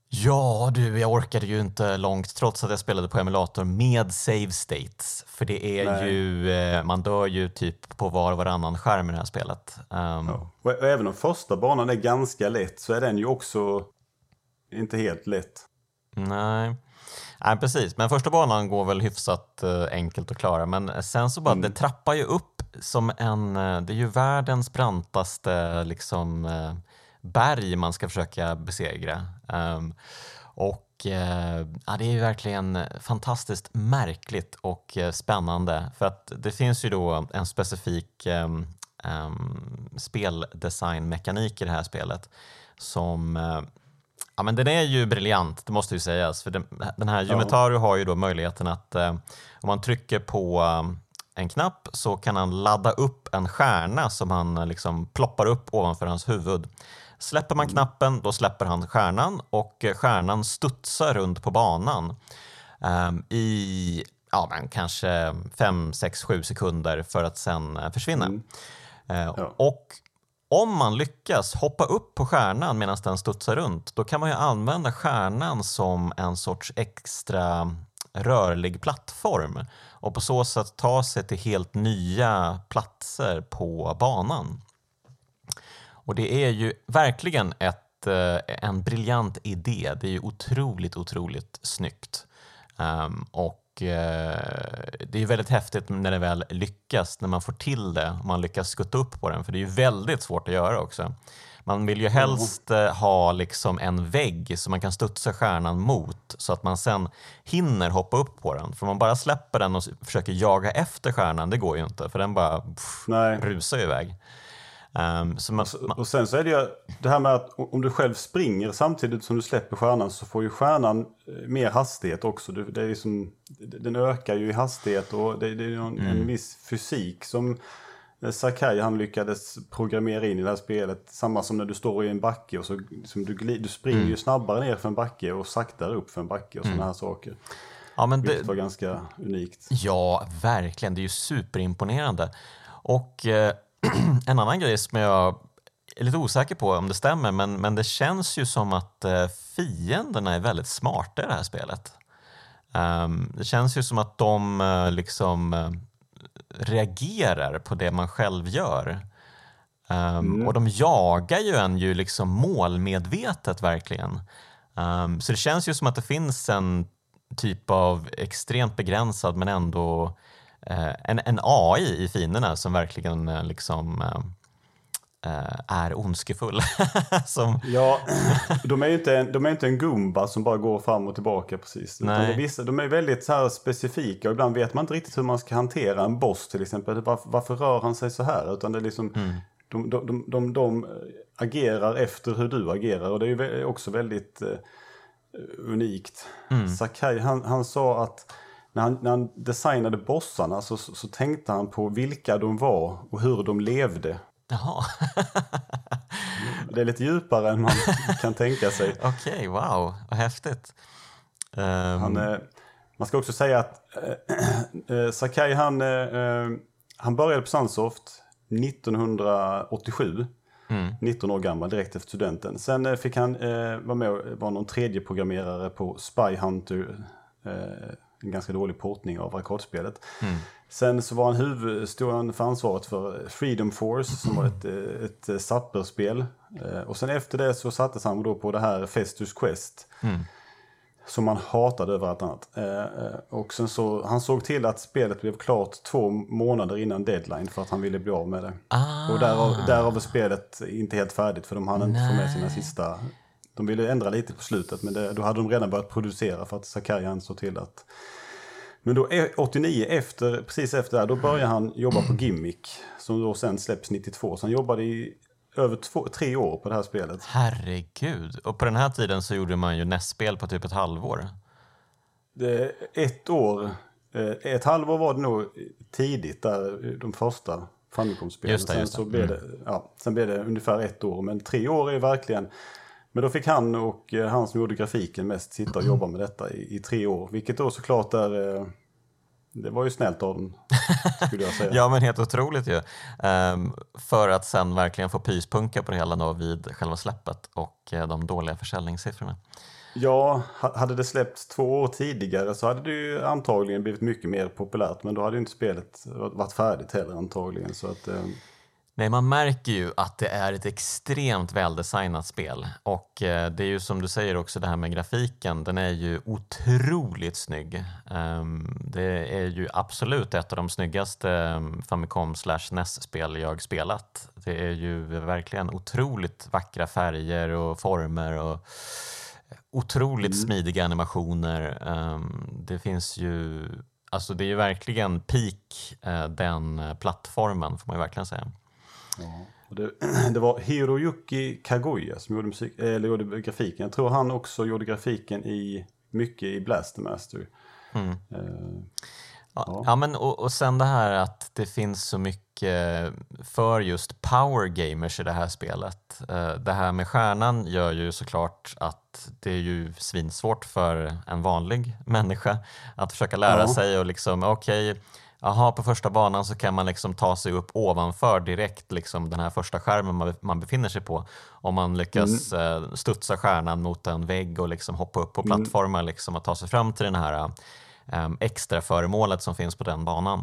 Ja du, jag orkade ju inte långt trots att jag spelade på emulator med save states. För det är Nej. ju, eh, man dör ju typ på var och varannan skärm i det här spelet. Um, ja. och även om första banan är ganska lätt så är den ju också inte helt lätt. Nej. Nej, precis. Men första banan går väl hyfsat uh, enkelt att klara. Men sen så bara, mm. det trappar ju upp som en, uh, det är ju världens brantaste liksom uh, berg man ska försöka besegra. Um, Och eh, ja, det är ju verkligen fantastiskt märkligt och eh, spännande för att det finns ju då en specifik eh, speldesignmekanik i det här spelet som eh, Ja, men den är ju briljant, det måste ju sägas. För den, den här Jumetaru har ju då möjligheten att eh, om man trycker på en knapp så kan han ladda upp en stjärna som han liksom ploppar upp ovanför hans huvud. Släpper man knappen då släpper han stjärnan och stjärnan studsar runt på banan um, i ja, men kanske 5, 6, 7 sekunder för att sen uh, försvinna. Mm. Uh, ja. Och om man lyckas hoppa upp på stjärnan medan den studsar runt då kan man ju använda stjärnan som en sorts extra rörlig plattform och på så sätt ta sig till helt nya platser på banan. Och det är ju verkligen ett, eh, en briljant idé. Det är ju otroligt, otroligt snyggt. Um, och uh, det är väldigt häftigt när det väl lyckas, när man får till det, man lyckas skutta upp på den, för det är ju väldigt svårt att göra också. Man vill ju helst mm. ha liksom en vägg som man kan studsa stjärnan mot så att man sen hinner hoppa upp på den. För om man bara släpper den och försöker jaga efter stjärnan, det går ju inte för den bara pff, rusar iväg. Um, man, och, och sen så är det ju det här med att om du själv springer samtidigt som du släpper stjärnan så får ju stjärnan eh, mer hastighet också. Det är liksom, den ökar ju i hastighet och det, det är en, mm. en viss fysik som Sakai han lyckades programmera in i det här spelet. Samma som när du står i en backe och så liksom, du, du springer mm. ju snabbare ner för en backe och saktare upp för en backe och mm. sådana här saker. Ja, men det var ganska unikt. Ja, verkligen. Det är ju superimponerande. Och eh, en annan grej som jag är lite osäker på om det stämmer, men, men det känns ju som att eh, fienderna är väldigt smarta i det här spelet. Um, det känns ju som att de uh, liksom uh, reagerar på det man själv gör. Um, mm. Och de jagar ju en ju liksom målmedvetet verkligen. Um, så det känns ju som att det finns en typ av extremt begränsad men ändå en, en AI i finerna som verkligen uh, liksom uh, är ondskefull. som... Ja, de är ju inte en, de är inte en Goomba som bara går fram och tillbaka precis. Nej. De, vissa, de är väldigt så här specifika och ibland vet man inte riktigt hur man ska hantera en boss till exempel. Varför, varför rör han sig så här? Utan det är liksom, mm. de, de, de, de, de agerar efter hur du agerar och det är ju också väldigt uh, unikt. Mm. Sakai han, han sa att när han, när han designade bossarna så, så, så, tänkte han på vilka de var och hur de levde. Jaha. det är lite djupare än man kan tänka sig. Okej, okay, wow, vad häftigt. Um... Han, eh, man ska också säga att äh, äh, Sakai han, äh, han började på Sunsoft 1987. Mm. 19 år gammal, direkt efter studenten. Sen fick han vara med och vara någon tredje programmerare på Spy Hunter. En ganska dålig portning av arkadspelet. Mm. Sen så var han huvudstående för ansvaret för Freedom Force som var ett, ett sapperspel. Eh, och sen efter det så sattes han då på det här Festus Quest. Mm. Som man hatade över allt annat. Eh, eh, och sen så, han såg till att spelet blev klart två månader innan deadline för att han ville bli av med det. Ah. Och därav, därav är spelet inte helt färdigt för de hann inte få med sina sista... De ville ändra lite på slutet men det, då hade de redan börjat producera för att Sakai såg till att men då 89, efter, precis efter det då började han jobba på Gimmick. Som då sen släpps 92. Så han jobbade i över två, tre år på det här spelet. Herregud. Och på den här tiden så gjorde man ju nästspel på typ ett halvår. Det, ett år. Eh, ett halvår var det nog tidigt där, de första Famicom-spelen. Sen, så blev mm. det, ja, sen blev det ungefär ett år. Men tre år är verkligen... Men då fick han och eh, han som gjorde grafiken mest sitta och jobba med detta i, i tre år. Vilket då såklart är... Eh, det var ju snällt av dem, skulle jag säga. ja, men helt otroligt ju. Um, för att sen verkligen få pyspunka på det hela då vid själva släppet och uh, de dåliga försäljningssiffrorna. Ja, hade det släppts två år tidigare så hade det ju antagligen blivit mycket mer populärt. Men då hade ju inte spelet varit färdigt heller antagligen. Så att, um... Nej, man märker ju att det är ett extremt väldesignat spel och eh, det är ju som du säger också det här med grafiken, den är ju otroligt snygg. Um, det är ju absolut ett av de snyggaste ehm, Famicom slash NES-spel jag spelat. Det är ju verkligen otroligt vackra färger och former och otroligt mm. smidiga animationer. Um, det finns ju, alltså det är ju verkligen peak uh, den plattformen får man ju verkligen säga. Ja. Det, det, var Hiroyuki Kaguya som gjorde, musik, eller gjorde grafiken. Jag tror han också gjorde grafiken i mycket i Blastermaster. Mm. Uh, ja. ja. men och, och sen det här att det finns så mycket för just power gamers i det här spelet. Uh, det här med stjärnan gör ju såklart att det är ju svinsvårt för en vanlig människa att försöka lära ja. sig och liksom okej okay, Aha, på första banan så kan man liksom ta sig upp ovanför direkt liksom den här första skärmen man, man befinner sig på. Om man lyckas mm. Eh, studsa stjärnan mot en vägg och liksom hoppa upp på plattformar mm. liksom och ta sig fram till den här um, extra föremålet som finns på den banan.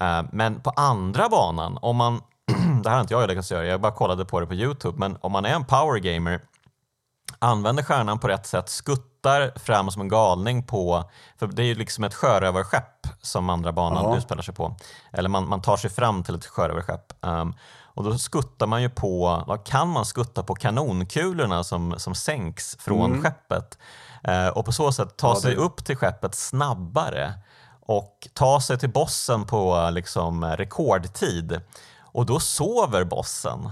Uh, men på andra banan, om man, det här har inte jag lyckats göra, jag bara kollade på det på Youtube, men om man är en power gamer använder stjärnan på rätt sätt, skuttar fram som en galning på, för det är ju liksom ett sjörövarskepp som andra banan Aha. utspelar sig på. Eller man, man tar sig fram till ett sjörövarskepp. Um, och då skuttar man ju på, då kan man skutta på kanonkulorna som, som sänks från mm. skeppet. Uh, och på så sätt ta ja, det... sig upp till skeppet snabbare och ta sig till bossen på liksom, rekordtid. Och då sover bossen.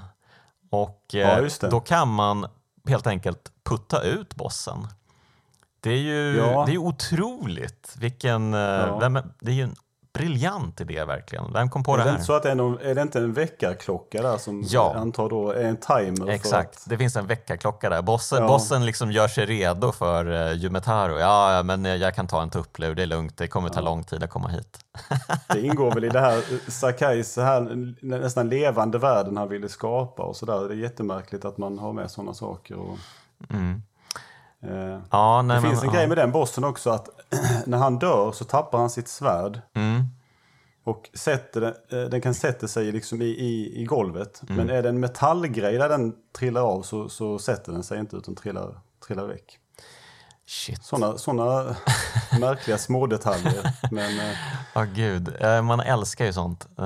Och ja, då kan man helt enkelt putta ut bossen. Det är ju ja. det är otroligt. Vilken, eh, ja. det är ju en briljant idé verkligen. Vem kom på är det, det här? Så att det är, någon, är det inte en väckarklocka där som ja. antar då är en timer? Exakt, att... det finns en väckarklocka där. Bossen, ja. bossen liksom gör sig redo för uh, Yumetaro. Ja, men jag kan ta en tupplur, det är lugnt. Det kommer ta ja. lång tid att komma hit. det ingår väl i det här eh, Sakais här, nästan levande världen han ville skapa och sådär. Det är jättemärkligt att man har med sådana saker. Och... Mm. Eh, ja, nej, det finns en ja. grej med den bossen också att när han dör så tappar han sitt svärd. Mm. Och sätter den, eh, den kan sätta sig liksom i, i, i golvet. Mm. Men är det en metallgrej där den trillar av så, så sätter den sig inte utan trillar, trillar väck. Shit. Sådana såna märkliga små detaljer. Men, ja, eh, oh, gud. Man älskar ju sånt. Eh,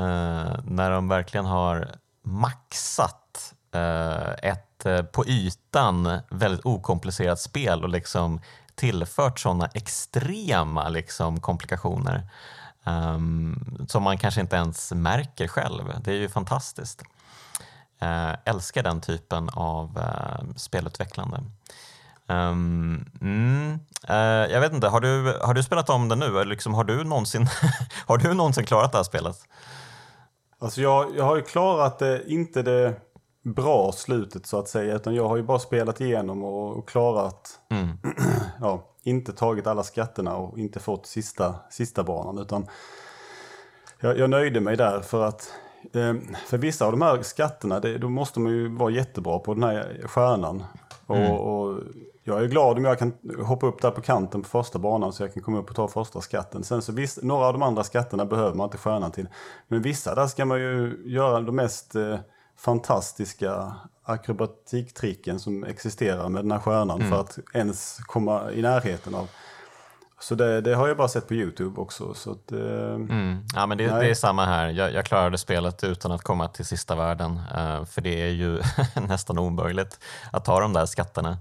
när de verkligen har maxat eh, ett Eh, på ytan väldigt okomplicerat spel och liksom tillfört sådana extrema liksom, komplikationer um, som man kanske inte ens märker själv. Det är ju fantastiskt. Uh, älskar den typen av uh, spelutvecklande. Um, mm, uh, jag vet inte, har du, har du spelat om det nu? Eller liksom, har, du någonsin, har du någonsin klarat det här spelet? Alltså jag, jag har ju klarat det, inte det bra slutet så att säga. Utan jag har ju bara spelat igenom och, klarat, mm. ja, inte tagit alla skatterna och inte fått sista, sista banan. Utan jag, jag nöjde mig där för att eh, för vissa av de här skatterna, det, då måste man ju vara jättebra på den här stjärnan. Mm. Och, och, jag är glad om jag kan hoppa upp där på kanten på första banan så jag kan komma upp och ta första skatten. Sen så visst, några av de andra skatterna behöver man inte stjärnan till. Men vissa där ska man ju göra de mest eh, fantastiska akrobatiktricken som existerar med den här stjärnan mm. för att ens komma i närheten av. Så det, det, har jag bara sett på Youtube också. Så att, eh, mm. Ja, men det, det, är samma här. Jag, jag, klarade spelet utan att komma till sista världen. Uh, för det är ju nästan omöjligt att ta de där skatterna.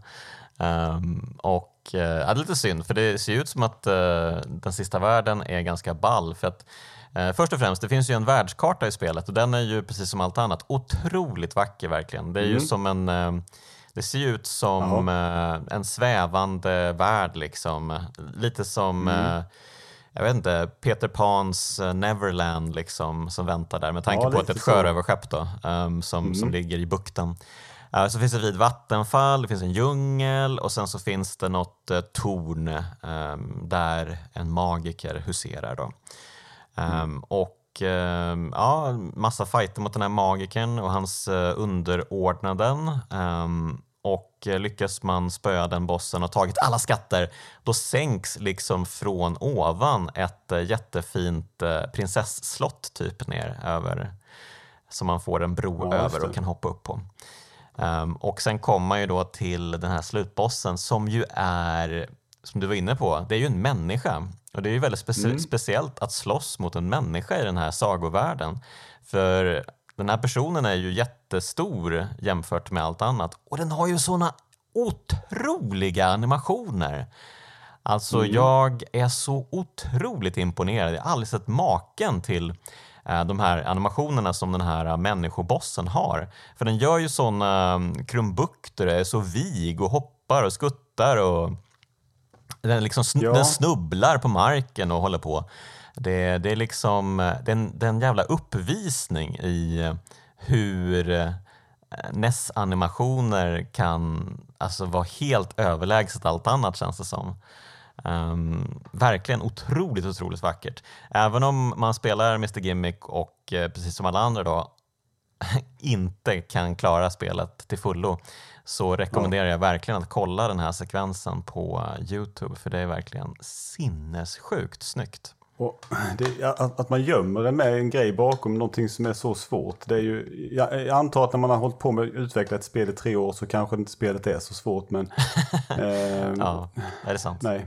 Um, och uh, det är lite synd, för det ser ut som att uh, den sista världen är ganska ball. För att Eh, först och främst, det finns ju en världskarta i spelet och den är ju precis som allt annat otroligt vacker verkligen. Det är mm. ju som en eh, det ser ju ut som Aha. Eh, en svävande värld liksom. Lite som mm. jag vet inte, Peter Pans Neverland liksom, som väntar där med tanke ja, på att det är ett sjörövarskepp då, um, som, mm. som ligger i bukten. Uh, så finns det vid vattenfall, det finns en djungel och sen så finns det något uh, torn um, där en magiker huserar. Då. Um, och um, ja, massa fighter mot den här magikern och hans uh, underordnaden. Um, och lyckas man spöa den bossen och tagit alla skatter, då sänks liksom från ovan ett uh, jättefint prinsesslott typ ner över som man får en bro ja, över och kan hoppa upp på. Och sen kommer man ju då till den här slutbossen som ju är, som du var inne på, det är ju en människa. Och det är ju väldigt specie mm. speciellt att slåss mot en människa i den här sagovärlden. För den här personen är ju jättestor jämfört med allt annat och den har ju såna otroliga animationer. Alltså mm. jag är så otroligt imponerad. Jag har aldrig sett maken till eh, de här animationerna som den här människobossen har. För den gör ju såna um, krumbukter, är så vig och hoppar och skuttar och den, liksom sn ja. den snubblar på marken och håller på. Det, det är liksom det är en, det är en jävla uppvisning i hur eh, NES-animationer kan alltså vara helt överlägset allt annat känns det som. Um, verkligen otroligt, otroligt vackert. Även om man spelar Mr Gimmick och eh, precis som alla andra då inte kan klara spelet till fullo så rekommenderar jag verkligen att kolla den här sekvensen på Youtube för det är verkligen sinnessjukt snyggt. Det, att, att, man gömmer en med en grej bakom någonting som är så svårt. Det är ju, jag, jag antar att när man har hållit på med att utveckla ett spel i tre år så kanske inte spelet är så svårt. Men, eh, ja, är det sant? Nej.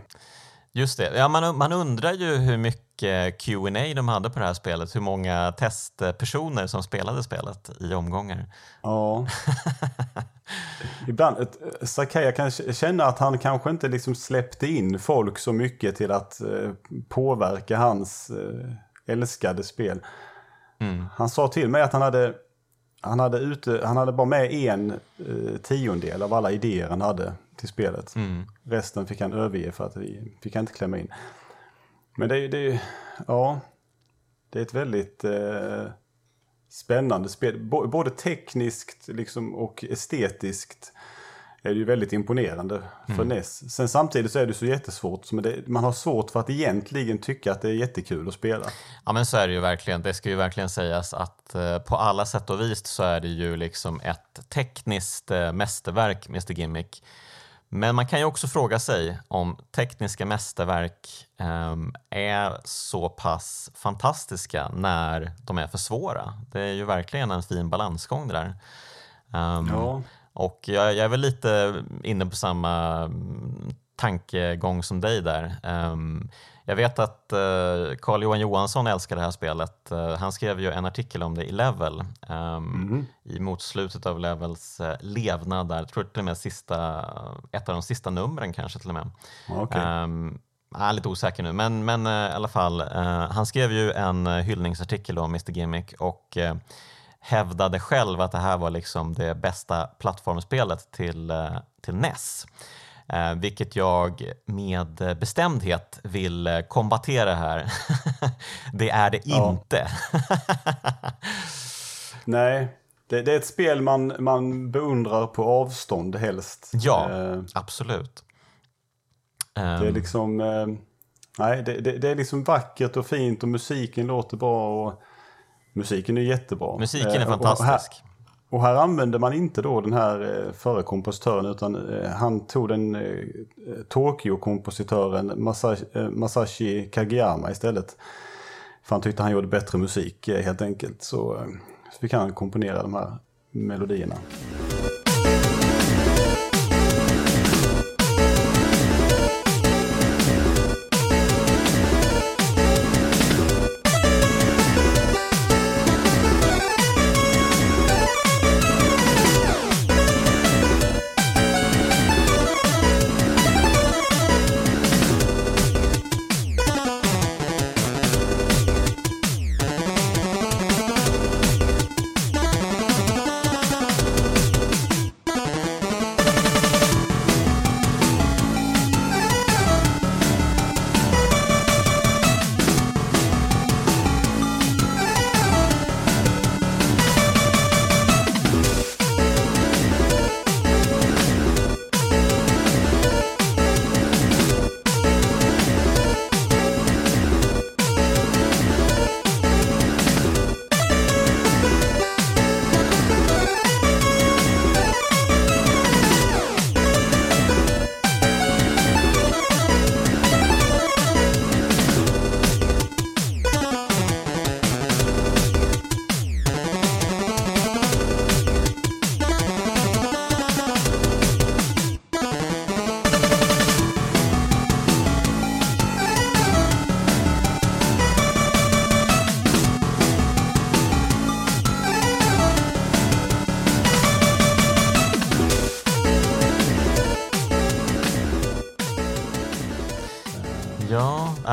Just det. Ja, man, man undrar ju hur mycket Q&A de hade på det här spelet. Hur många testpersoner som spelade spelet i omgångar. Ja. Ibland, Sakai, kan känna att han kanske inte liksom släppte in folk så mycket till att eh, påverka hans eh, älskade spel. Mm. Han sa till mig att han hade, han hade, ute, han hade bara med en eh, tiondel av alla idéer han hade till spelet. Mm. Resten fick han överge för att vi fick han inte klämma in. Men det, det, ja, det är ett väldigt eh, spännande spel. både tekniskt liksom och estetiskt är det ju väldigt imponerande för mm. NES. Sen samtidigt så är det så jättesvårt. Det, man har svårt för att egentligen tycka att det är jättekul att spela. Ja men så är det ju verkligen. Det ska ju verkligen sägas att eh, på alla sätt och vis så är det ju liksom ett tekniskt eh, mästerverk, Mr Gimmick. Men man kan ju också fråga sig om tekniska mästerverk eh, är så pass fantastiska när de är för svåra. Det är ju verkligen en fin balansgång det där. Um, ja. Och jag, jag, är väl lite inne på samma mm, tankegång som dig där. Um, jag vet att uh, Carl Johan Johansson älskar det här spelet. Uh, han skrev ju en artikel om det i Level mm. i motslutet av Levels uh, levnad där. Jag tror till och med sista, ett av de sista numren kanske till och med. Okay. Um, ehm, jag är lite osäker nu, men, men i alla fall. han skrev ju en hyllningsartikel om Mr Gimmick och hävdade själv att det här var liksom det bästa plattformspelet till, till NES. Eh, vilket jag med bestämdhet vill eh, kombatera här. det är det ja. inte. Nej, det, det, är ett spel man, man beundrar på avstånd helst. Ja, eh, absolut. Det är ehm. liksom... Eh, nej, det, det, det, är liksom vackert och fint och musiken låter bra. Och, musiken är jättebra. Musiken är eh, fantastisk. Och här använde man inte då den här eh, förre kompositören utan eh, han tog den eh, Tokyo-kompositören Masashi Kageyama istället. För han tyckte han gjorde bättre musik helt enkelt. Så, så fick han komponera de här melodierna.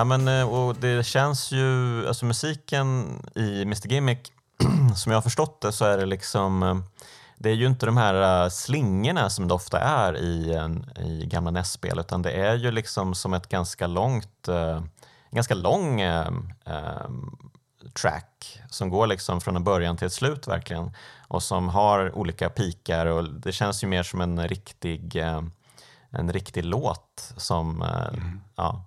Ja men, eh, och det känns ju, alltså musiken i Mr Gimmick, som jag har förstått det så är det liksom eh, det är ju inte de här slingorna som det ofta är i, i gamla NES-spel utan det är ju liksom som ett ganska långt, ganska lång track som går liksom från en början till ett slut verkligen och som har olika pikar och det känns ju mer som en riktig, en riktig låt som, mm. ja,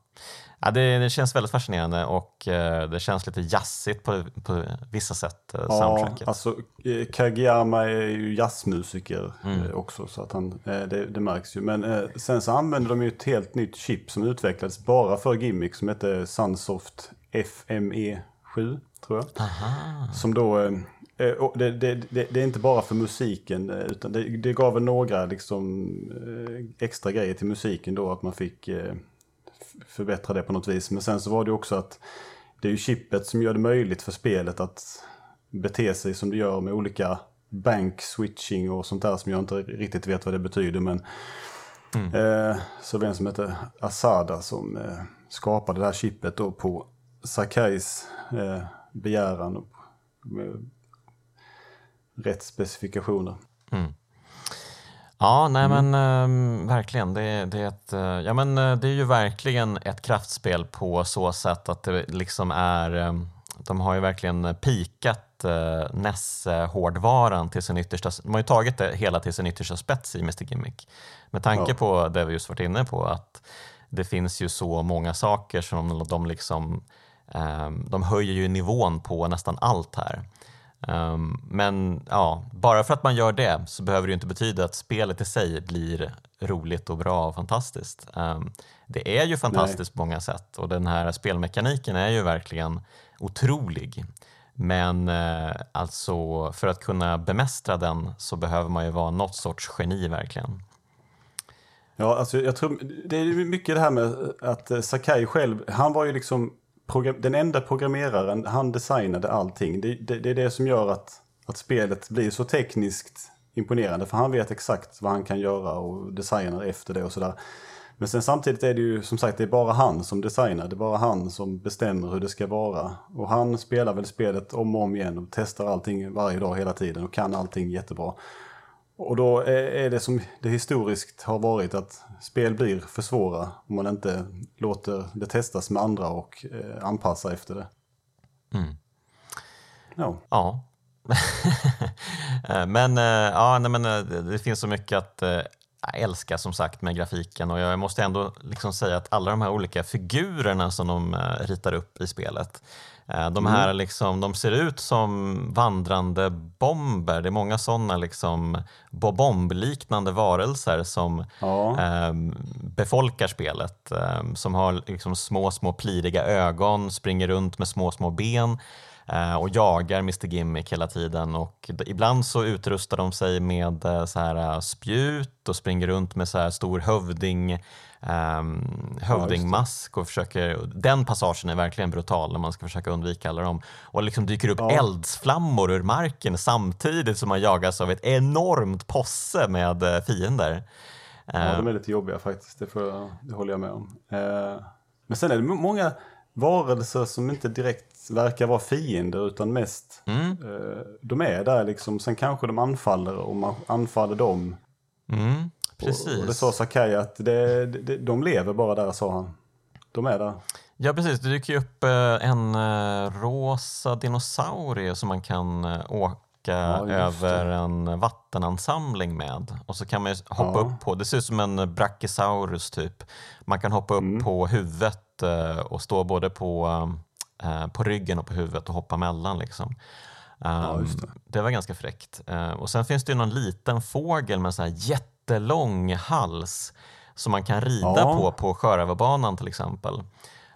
Ja, det, det, känns väldigt fascinerande och eh, det känns lite jazzigt på, på vissa sätt, eh, ja, Alltså, eh, Kageyama är ju jazzmusiker mm. eh, också så att han, eh, det, det, märks ju. Men sen så använder de ju ett helt nytt chip som utvecklades bara för Gimmick som heter Sunsoft FME7 tror jag. Aha. Som då det, det, det, det, är inte bara för musiken utan det, gav några liksom, extra grejer till musiken då att man fick förbättra det på något vis. Men sen så var det också att det är ju chippet som gör det möjligt för spelet att bete sig som det gör med olika bank switching och sånt där som jag inte riktigt vet vad det betyder. Men mm. eh, så vem som heter Asada som eh, skapade det här chippet då på Sakais eh, begäran och med rätt specifikationer. Mm. Ja, nej mm. men äh, verkligen. Det, det, är ett, äh, ja, men, äh, det är ju verkligen ett kraftspel på så sätt att det liksom är, ehm, de har ju verkligen pikat äh, NES-hårdvaran till sin yttersta, de har ju tagit det hela till sin yttersta spets i Mr Gimmick. Med tanke ja. på det vi just varit inne på, att det finns ju så många saker som de liksom, ehm, de höjer ju nivån på nästan allt här. Um, men ja, bara för att man gör det så behöver det inte betyda att spelet i sig blir roligt och bra och fantastiskt. Um, det är ju fantastiskt Nej. på många sätt och den här spelmekaniken är ju verkligen otrolig. Men uh, alltså för att kunna bemästra den så behöver man ju vara något sorts geni verkligen. Ja, alltså jag tror det är mycket det här med att Sakai själv, han var ju liksom den enda programmeraren, han designade allting. Det, det, det, är det som gör att, att spelet blir så tekniskt imponerande. För han vet exakt vad han kan göra och designar efter det och sådär. Men sen samtidigt är det ju som sagt det är bara han som designar. Det är bara han som bestämmer hur det ska vara. Och han spelar väl spelet om och om igen och testar allting varje dag hela tiden och kan allting jättebra. Och då är det som det historiskt har varit att spel blir för svåra om man inte låter det testas med andra och eh, anpassa efter det. Mm. Ja. ja. Eh, men, eh, ja, nej, men det finns så mycket att älska som sagt med grafiken och jag måste ändå liksom säga att alla de här olika figurerna som de ritar upp i spelet de här mm. liksom, de ser ut som vandrande bomber. Det är många sådana liksom bombliknande varelser som ja. eh, befolkar spelet. Eh, som har liksom små, små pliriga ögon, springer runt med små, små ben eh, och jagar Mr Gimmick hela tiden. Och ibland så utrustar de sig med eh, så här eh, spjut och springer runt med så här stor hövding um, hövdingmask och försöker, den passagen är verkligen brutal när man ska försöka undvika alla dem. Och liksom dyker upp ja. eldsflammor ur marken samtidigt som man jagas av ett enormt posse med eh, fiender. Ja, de är ehm. lite jobbiga faktiskt, det, jag, det håller jag med om. Uh, men sen är det många varelser som inte direkt verkar vara fiender utan mest mm. uh, de är där liksom. Sen kanske de anfaller och man anfaller dem. Mm. Precis. Och det sa Sakai att det, det, de lever bara där, sa han. De är där. Ja, precis. Det dyker ju upp eh, en eh, rosa dinosaurie som man kan eh, åka ja, över en vattenansamling med. Och så kan man hoppa ja. upp på, det ser ut som en brachiosaurus typ. Man kan hoppa upp mm. på huvudet och stå både på, på ryggen och på huvudet och hoppa mellan. Liksom. Ja, det. Ehm, det. var ganska fräckt. Och sen finns det ju någon liten fågel med så här jätte jättelång hals som man kan rida ja. på på Sjörövarbanan till exempel. Um,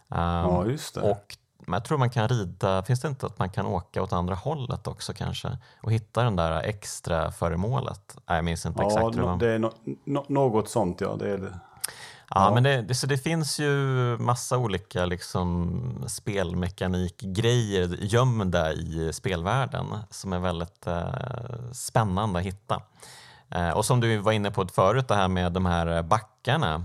ja, just det. Och jag tror man kan rida, finns det inte att man kan åka åt andra hållet också kanske och hitta den där extra föremålet? Nej, jag minns inte ja, exakt. Ja, det är no no något sånt ja. Det är det. Ja, ja, men det, det, så det finns ju massa olika liksom, spelmekanikgrejer gömda i spelvärlden som är väldigt eh, spännande att hitta. Eh, och som du var inne på förut, det här med de här backarna.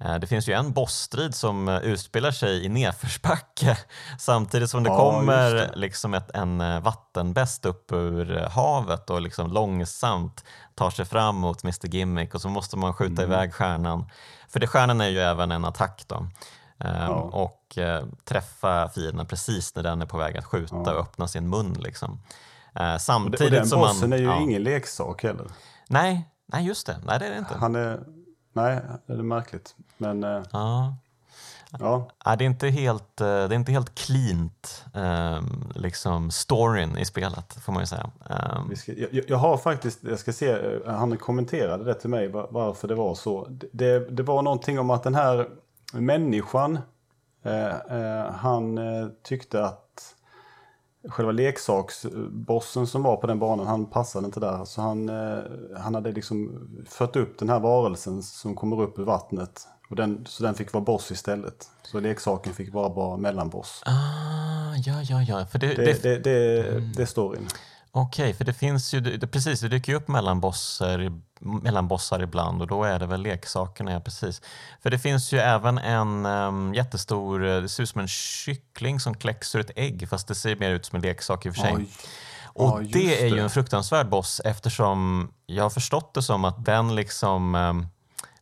Eh, det finns ju en bossstrid som eh, utspelar sig i nedförsbacke samtidigt som det Ja, kommer det. liksom ett, en eh, vattenbäst upp ur eh, havet och liksom långsamt tar sig fram mot Mr Gimmick och så måste man skjuta Mm. iväg stjärnan. För det stjärnan är ju även en attack då. Ehm, Ja. Och eh, träffa fienden precis när den är på väg att skjuta Ja. och öppna sin mun. Liksom. Eh, samtidigt och den som bossen man... är ju ingen leksak heller. Nej, nej, just det. Nej, det är det inte. Han är... Nej, det är märkligt. Men eh, Ja. ja, Ja, det, är inte helt, eh, det är inte helt cleant, um, liksom storyn i spelet får man ju säga. Ehm, vi ska, jag, jag har faktiskt, jag ska se, eh, han kommenterade det till mig var- varför det var så. Det- Det, var någonting om att den här människan, eh, eh, han tyckte att själva leksaksbossen som var på den banan, han passade inte där. Så han, eh, han hade liksom fött upp den här varelsen som kommer upp ur vattnet. Och den, så den fick vara boss istället. Så leksaken fick bara vara mellanboss. ah, ja, ja, ja. För det, Det, det, det, det, det är storyn. Okej, för det finns ju, det, precis, det dyker ju upp mellanbossar, i- mellanbossar ibland och då är det väl leksakerna, ja precis. För det finns ju även en um, jättestor, eh, det ser ut som en kyckling som kläcks ur ett ägg fast det ser mer ut som en leksak i och för sig. Oj. Och Ja, det är ju det. en fruktansvärd boss eftersom jag har förstått det som att den liksom ehm,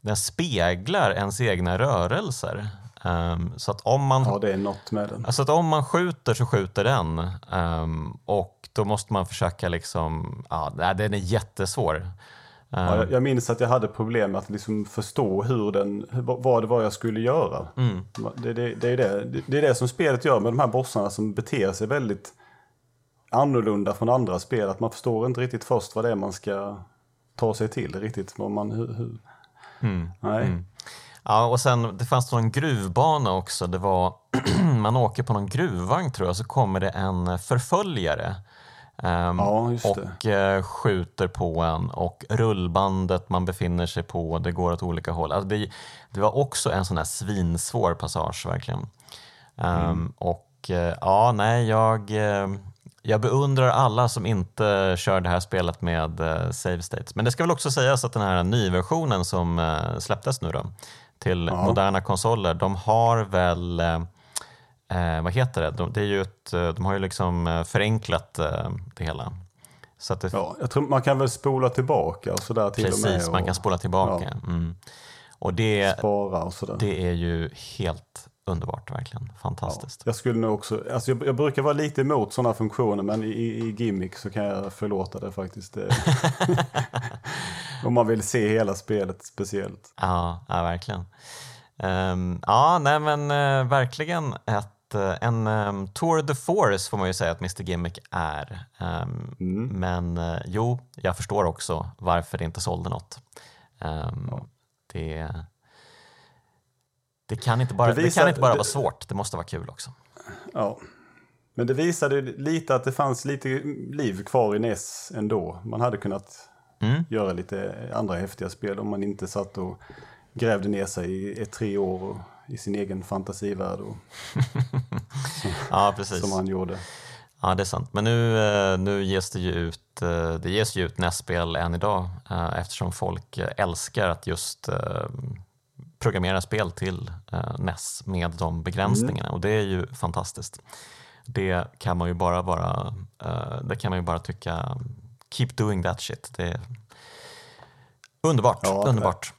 den speglar ens egna rörelser. Ehm, så att om man Ja, det är något med den. Alltså att om man skjuter så skjuter den. Ehm, och då måste man försöka liksom, ja, den är jättesvår. Ja, jag, jag minns att jag hade problem med att liksom förstå hur den, vad det var jag skulle göra. mm, Det, det, det, är det, det, är det som spelet gör med de här bossarna som beter sig väldigt annorlunda från andra spel. Att man förstår inte riktigt först vad det är man ska ta sig till. Riktigt vad man... Hur, hur. mm. Nej. Ja, och sen det fanns någon gruvbana också. Det var, man åker på någon gruvvagn tror jag, så kommer det en förföljare. Ehm, Ja, och eh, skjuter på en och rullbandet man befinner sig på, det går åt olika håll. Alltså det, det var också en sån här svinsvår passage verkligen. Ehm, Mm. och eh, ja, nej, jag, eh, jag beundrar alla som inte kör det här spelet med save states. Men det ska väl också sägas att den här nyversionen som släpptes nu då till Ja. moderna konsoler, de har väl eh, vad heter det? De, det är ju ett, eh, de har ju liksom eh, förenklat eh, det hela. Så det, Ja, jag tror man kan väl spola tillbaka och sådär till och med. precis, Och man kan spola tillbaka. Mm. Och det, spara och sådär. det är ju helt underbart, verkligen. Fantastiskt. Jag skulle nog också, alltså jag, jag brukar vara lite emot sådana funktioner men i, i, gimmick så kan jag förlåta det faktiskt. Om man vill se hela spelet speciellt. Ja, ja verkligen. Ehm, ja, nej men eh, verkligen ett, eh, en um, tour de force får man ju säga att Mr Gimmick är. Ehm, Mm. Men eh, jo, jag förstår också varför det inte sålde något. Ehm, det, det kan inte bara, Det det visar- kan inte bara det- vara svårt, det måste vara kul också. Ja. Men det visade lite att det fanns lite liv kvar i NES ändå. Man hade kunnat Mm. göra lite andra häftiga spel om man inte satt och grävde ner sig i ett, tre år och, i sin egen fantasivärld och, Ja, precis. som han gjorde. Ja, det är sant. Men nu, eh, nu ges det ju ut, eh, det ges ju ut NES-spel än idag eh, eftersom folk älskar att just programmera spel till NES med de begränsningarna och det är ju fantastiskt. Det kan man ju bara vara, eh, det kan man ju bara tycka, keep doing that shit. Det är underbart, Ja, underbart.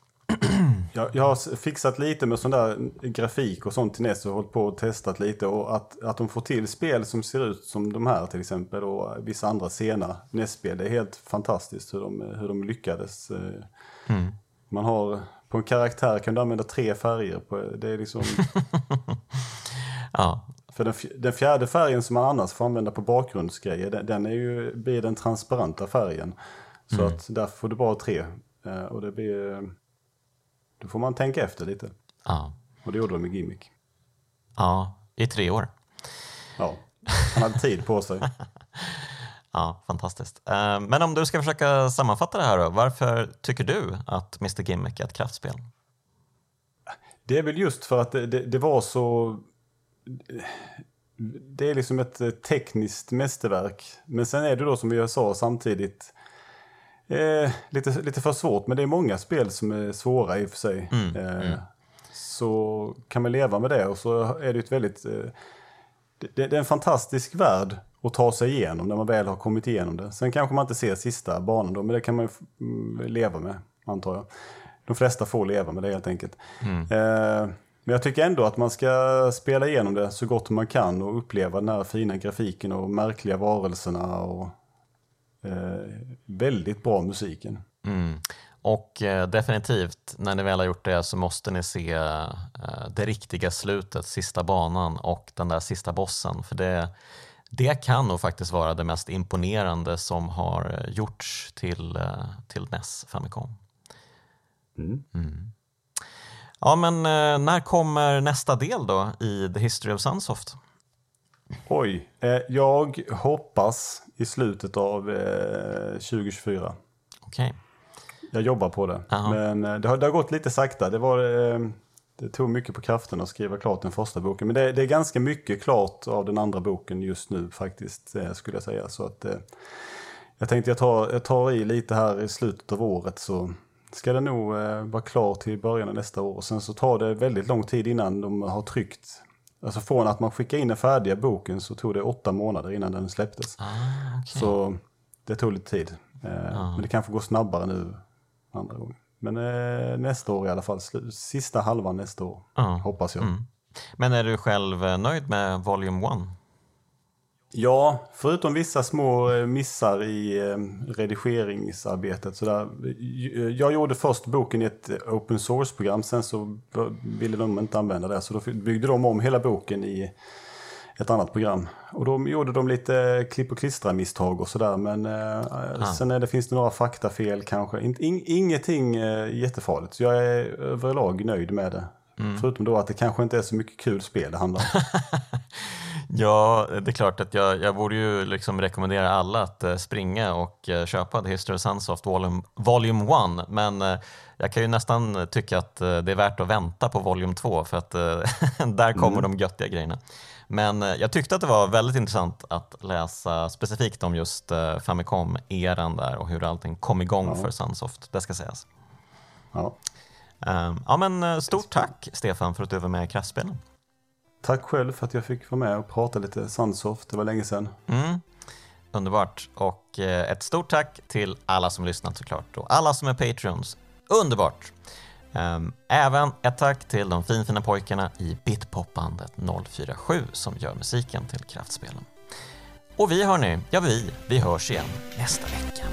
Jag, jag har fixat lite med sån där grafik och sånt till NES och hållit på och testat lite. Och att, att de får till spel som ser ut som de här till exempel och vissa andra sena NES-spel. Det är helt fantastiskt hur de, hur de lyckades. eh. Mm. Man har, på en karaktär kan du använda tre färger. På, det är liksom, Ja, för den, fjärde färgen som man annars får använda på bakgrundsgrejer, den, den är ju, blir den transparenta färgen. Så Mm. att därför får du bara tre. Eh, Och det blir, då får man tänka efter lite. ja, Och det gjorde de med Gimmick. ja, i tre år. Ja, han hade tid på sig. Ja, fantastiskt. Eh, Men om du ska försöka sammanfatta det här då, varför tycker du att Mr Gimmick är ett kraftspel? Det är väl just för att det, det, det var så... Det är liksom ett tekniskt mästerverk. Men sen är det då som vi sa samtidigt eh, lite, lite för svårt. Men det är många spel som är svåra i och för sig. Mm, eh, mm. så kan man leva med det och så är det ett väldigt... Eh, det, det är en fantastisk värld att ta sig igenom när man väl har kommit igenom det. Sen kanske man inte ser sista banan då, men det kan man ju leva med, antar jag. De flesta får leva med det helt enkelt. Mm. Eh, men jag tycker ändå att man ska spela igenom det så gott man kan och uppleva den här fina grafiken och märkliga varelserna och väldigt bra musiken. Mm. Och eh, definitivt, när ni väl har gjort det så måste ni se eh, det riktiga slutet, sista banan och den där sista bossen. För det, det kan nog faktiskt vara det mest imponerande som har gjorts till, eh, till NES Famicom. Mm. Mm. Ja, men eh, när kommer nästa del då i The History of Sunsoft? Oj, eh, jag hoppas i slutet av eh, 2024. Okej. Okay. Jag jobbar på det, Aha. men eh, det har, det har gått lite sakta. Det, var, eh, det tog mycket på kraften att skriva klart den första boken. Men det, det, är ganska mycket klart av den andra boken just nu faktiskt, eh, skulle jag säga. Så att, jag tänkte jag tar, jag tar i lite här i slutet av året så ska det nog vara klar till början av nästa år. Sen så tar det väldigt lång tid innan de har tryckt. Alltså från att man skickade in den färdiga boken så tog det åtta månader innan den släpptes. Ah, okay. Så det tog lite tid. Eh, ah. Men det kanske går snabbare nu andra gången. Men eh, nästa år i alla fall, sista halvan nästa år ah. hoppas jag. Mm. Men är du själv eh, nöjd med Volume 1? Ja, förutom vissa små eh, missar i eh, redigeringsarbetet. Så där. Jag gjorde först boken i ett open source-program, sen så ville de inte använda det. Så då byggde de om hela boken i ett annat program. Och då gjorde de lite klipp och klistra-misstag och sådär. Men eh, sen är det, finns det några faktafel kanske. In, in, ingenting eh, jättefarligt. Så jag är överlag nöjd med det. Mm. Förutom då att det kanske inte är så mycket kul spel det handlar om. ja, det är klart att jag, jag borde ju liksom rekommendera alla att uh, springa och uh, köpa The History of Sunsoft Volume, Volume 1. Men uh, jag kan ju nästan tycka att det är värt att vänta på Volume 2 för att där kommer mm. de göttiga grejerna. Men jag tyckte att det var väldigt intressant att läsa specifikt om just Famicom-eran där och hur allting kom igång ja. för Sunsoft, det ska sägas. Ja. Ehm, ja, men eh, stort tack Stefan för att du var med i Kraftspelen. Tack själv för att jag fick vara med och prata lite Sunsoft. Det var länge sedan. Mm. Underbart. Och eh, ett stort tack till alla som lyssnat såklart och alla som är Patreons. Underbart! Ehm, även ett tack till de finfina pojkarna i Bitpopbandet 047 som gör musiken till Kraftspelen. Och vi hörni, ja vi, vi hörs igen nästa vecka.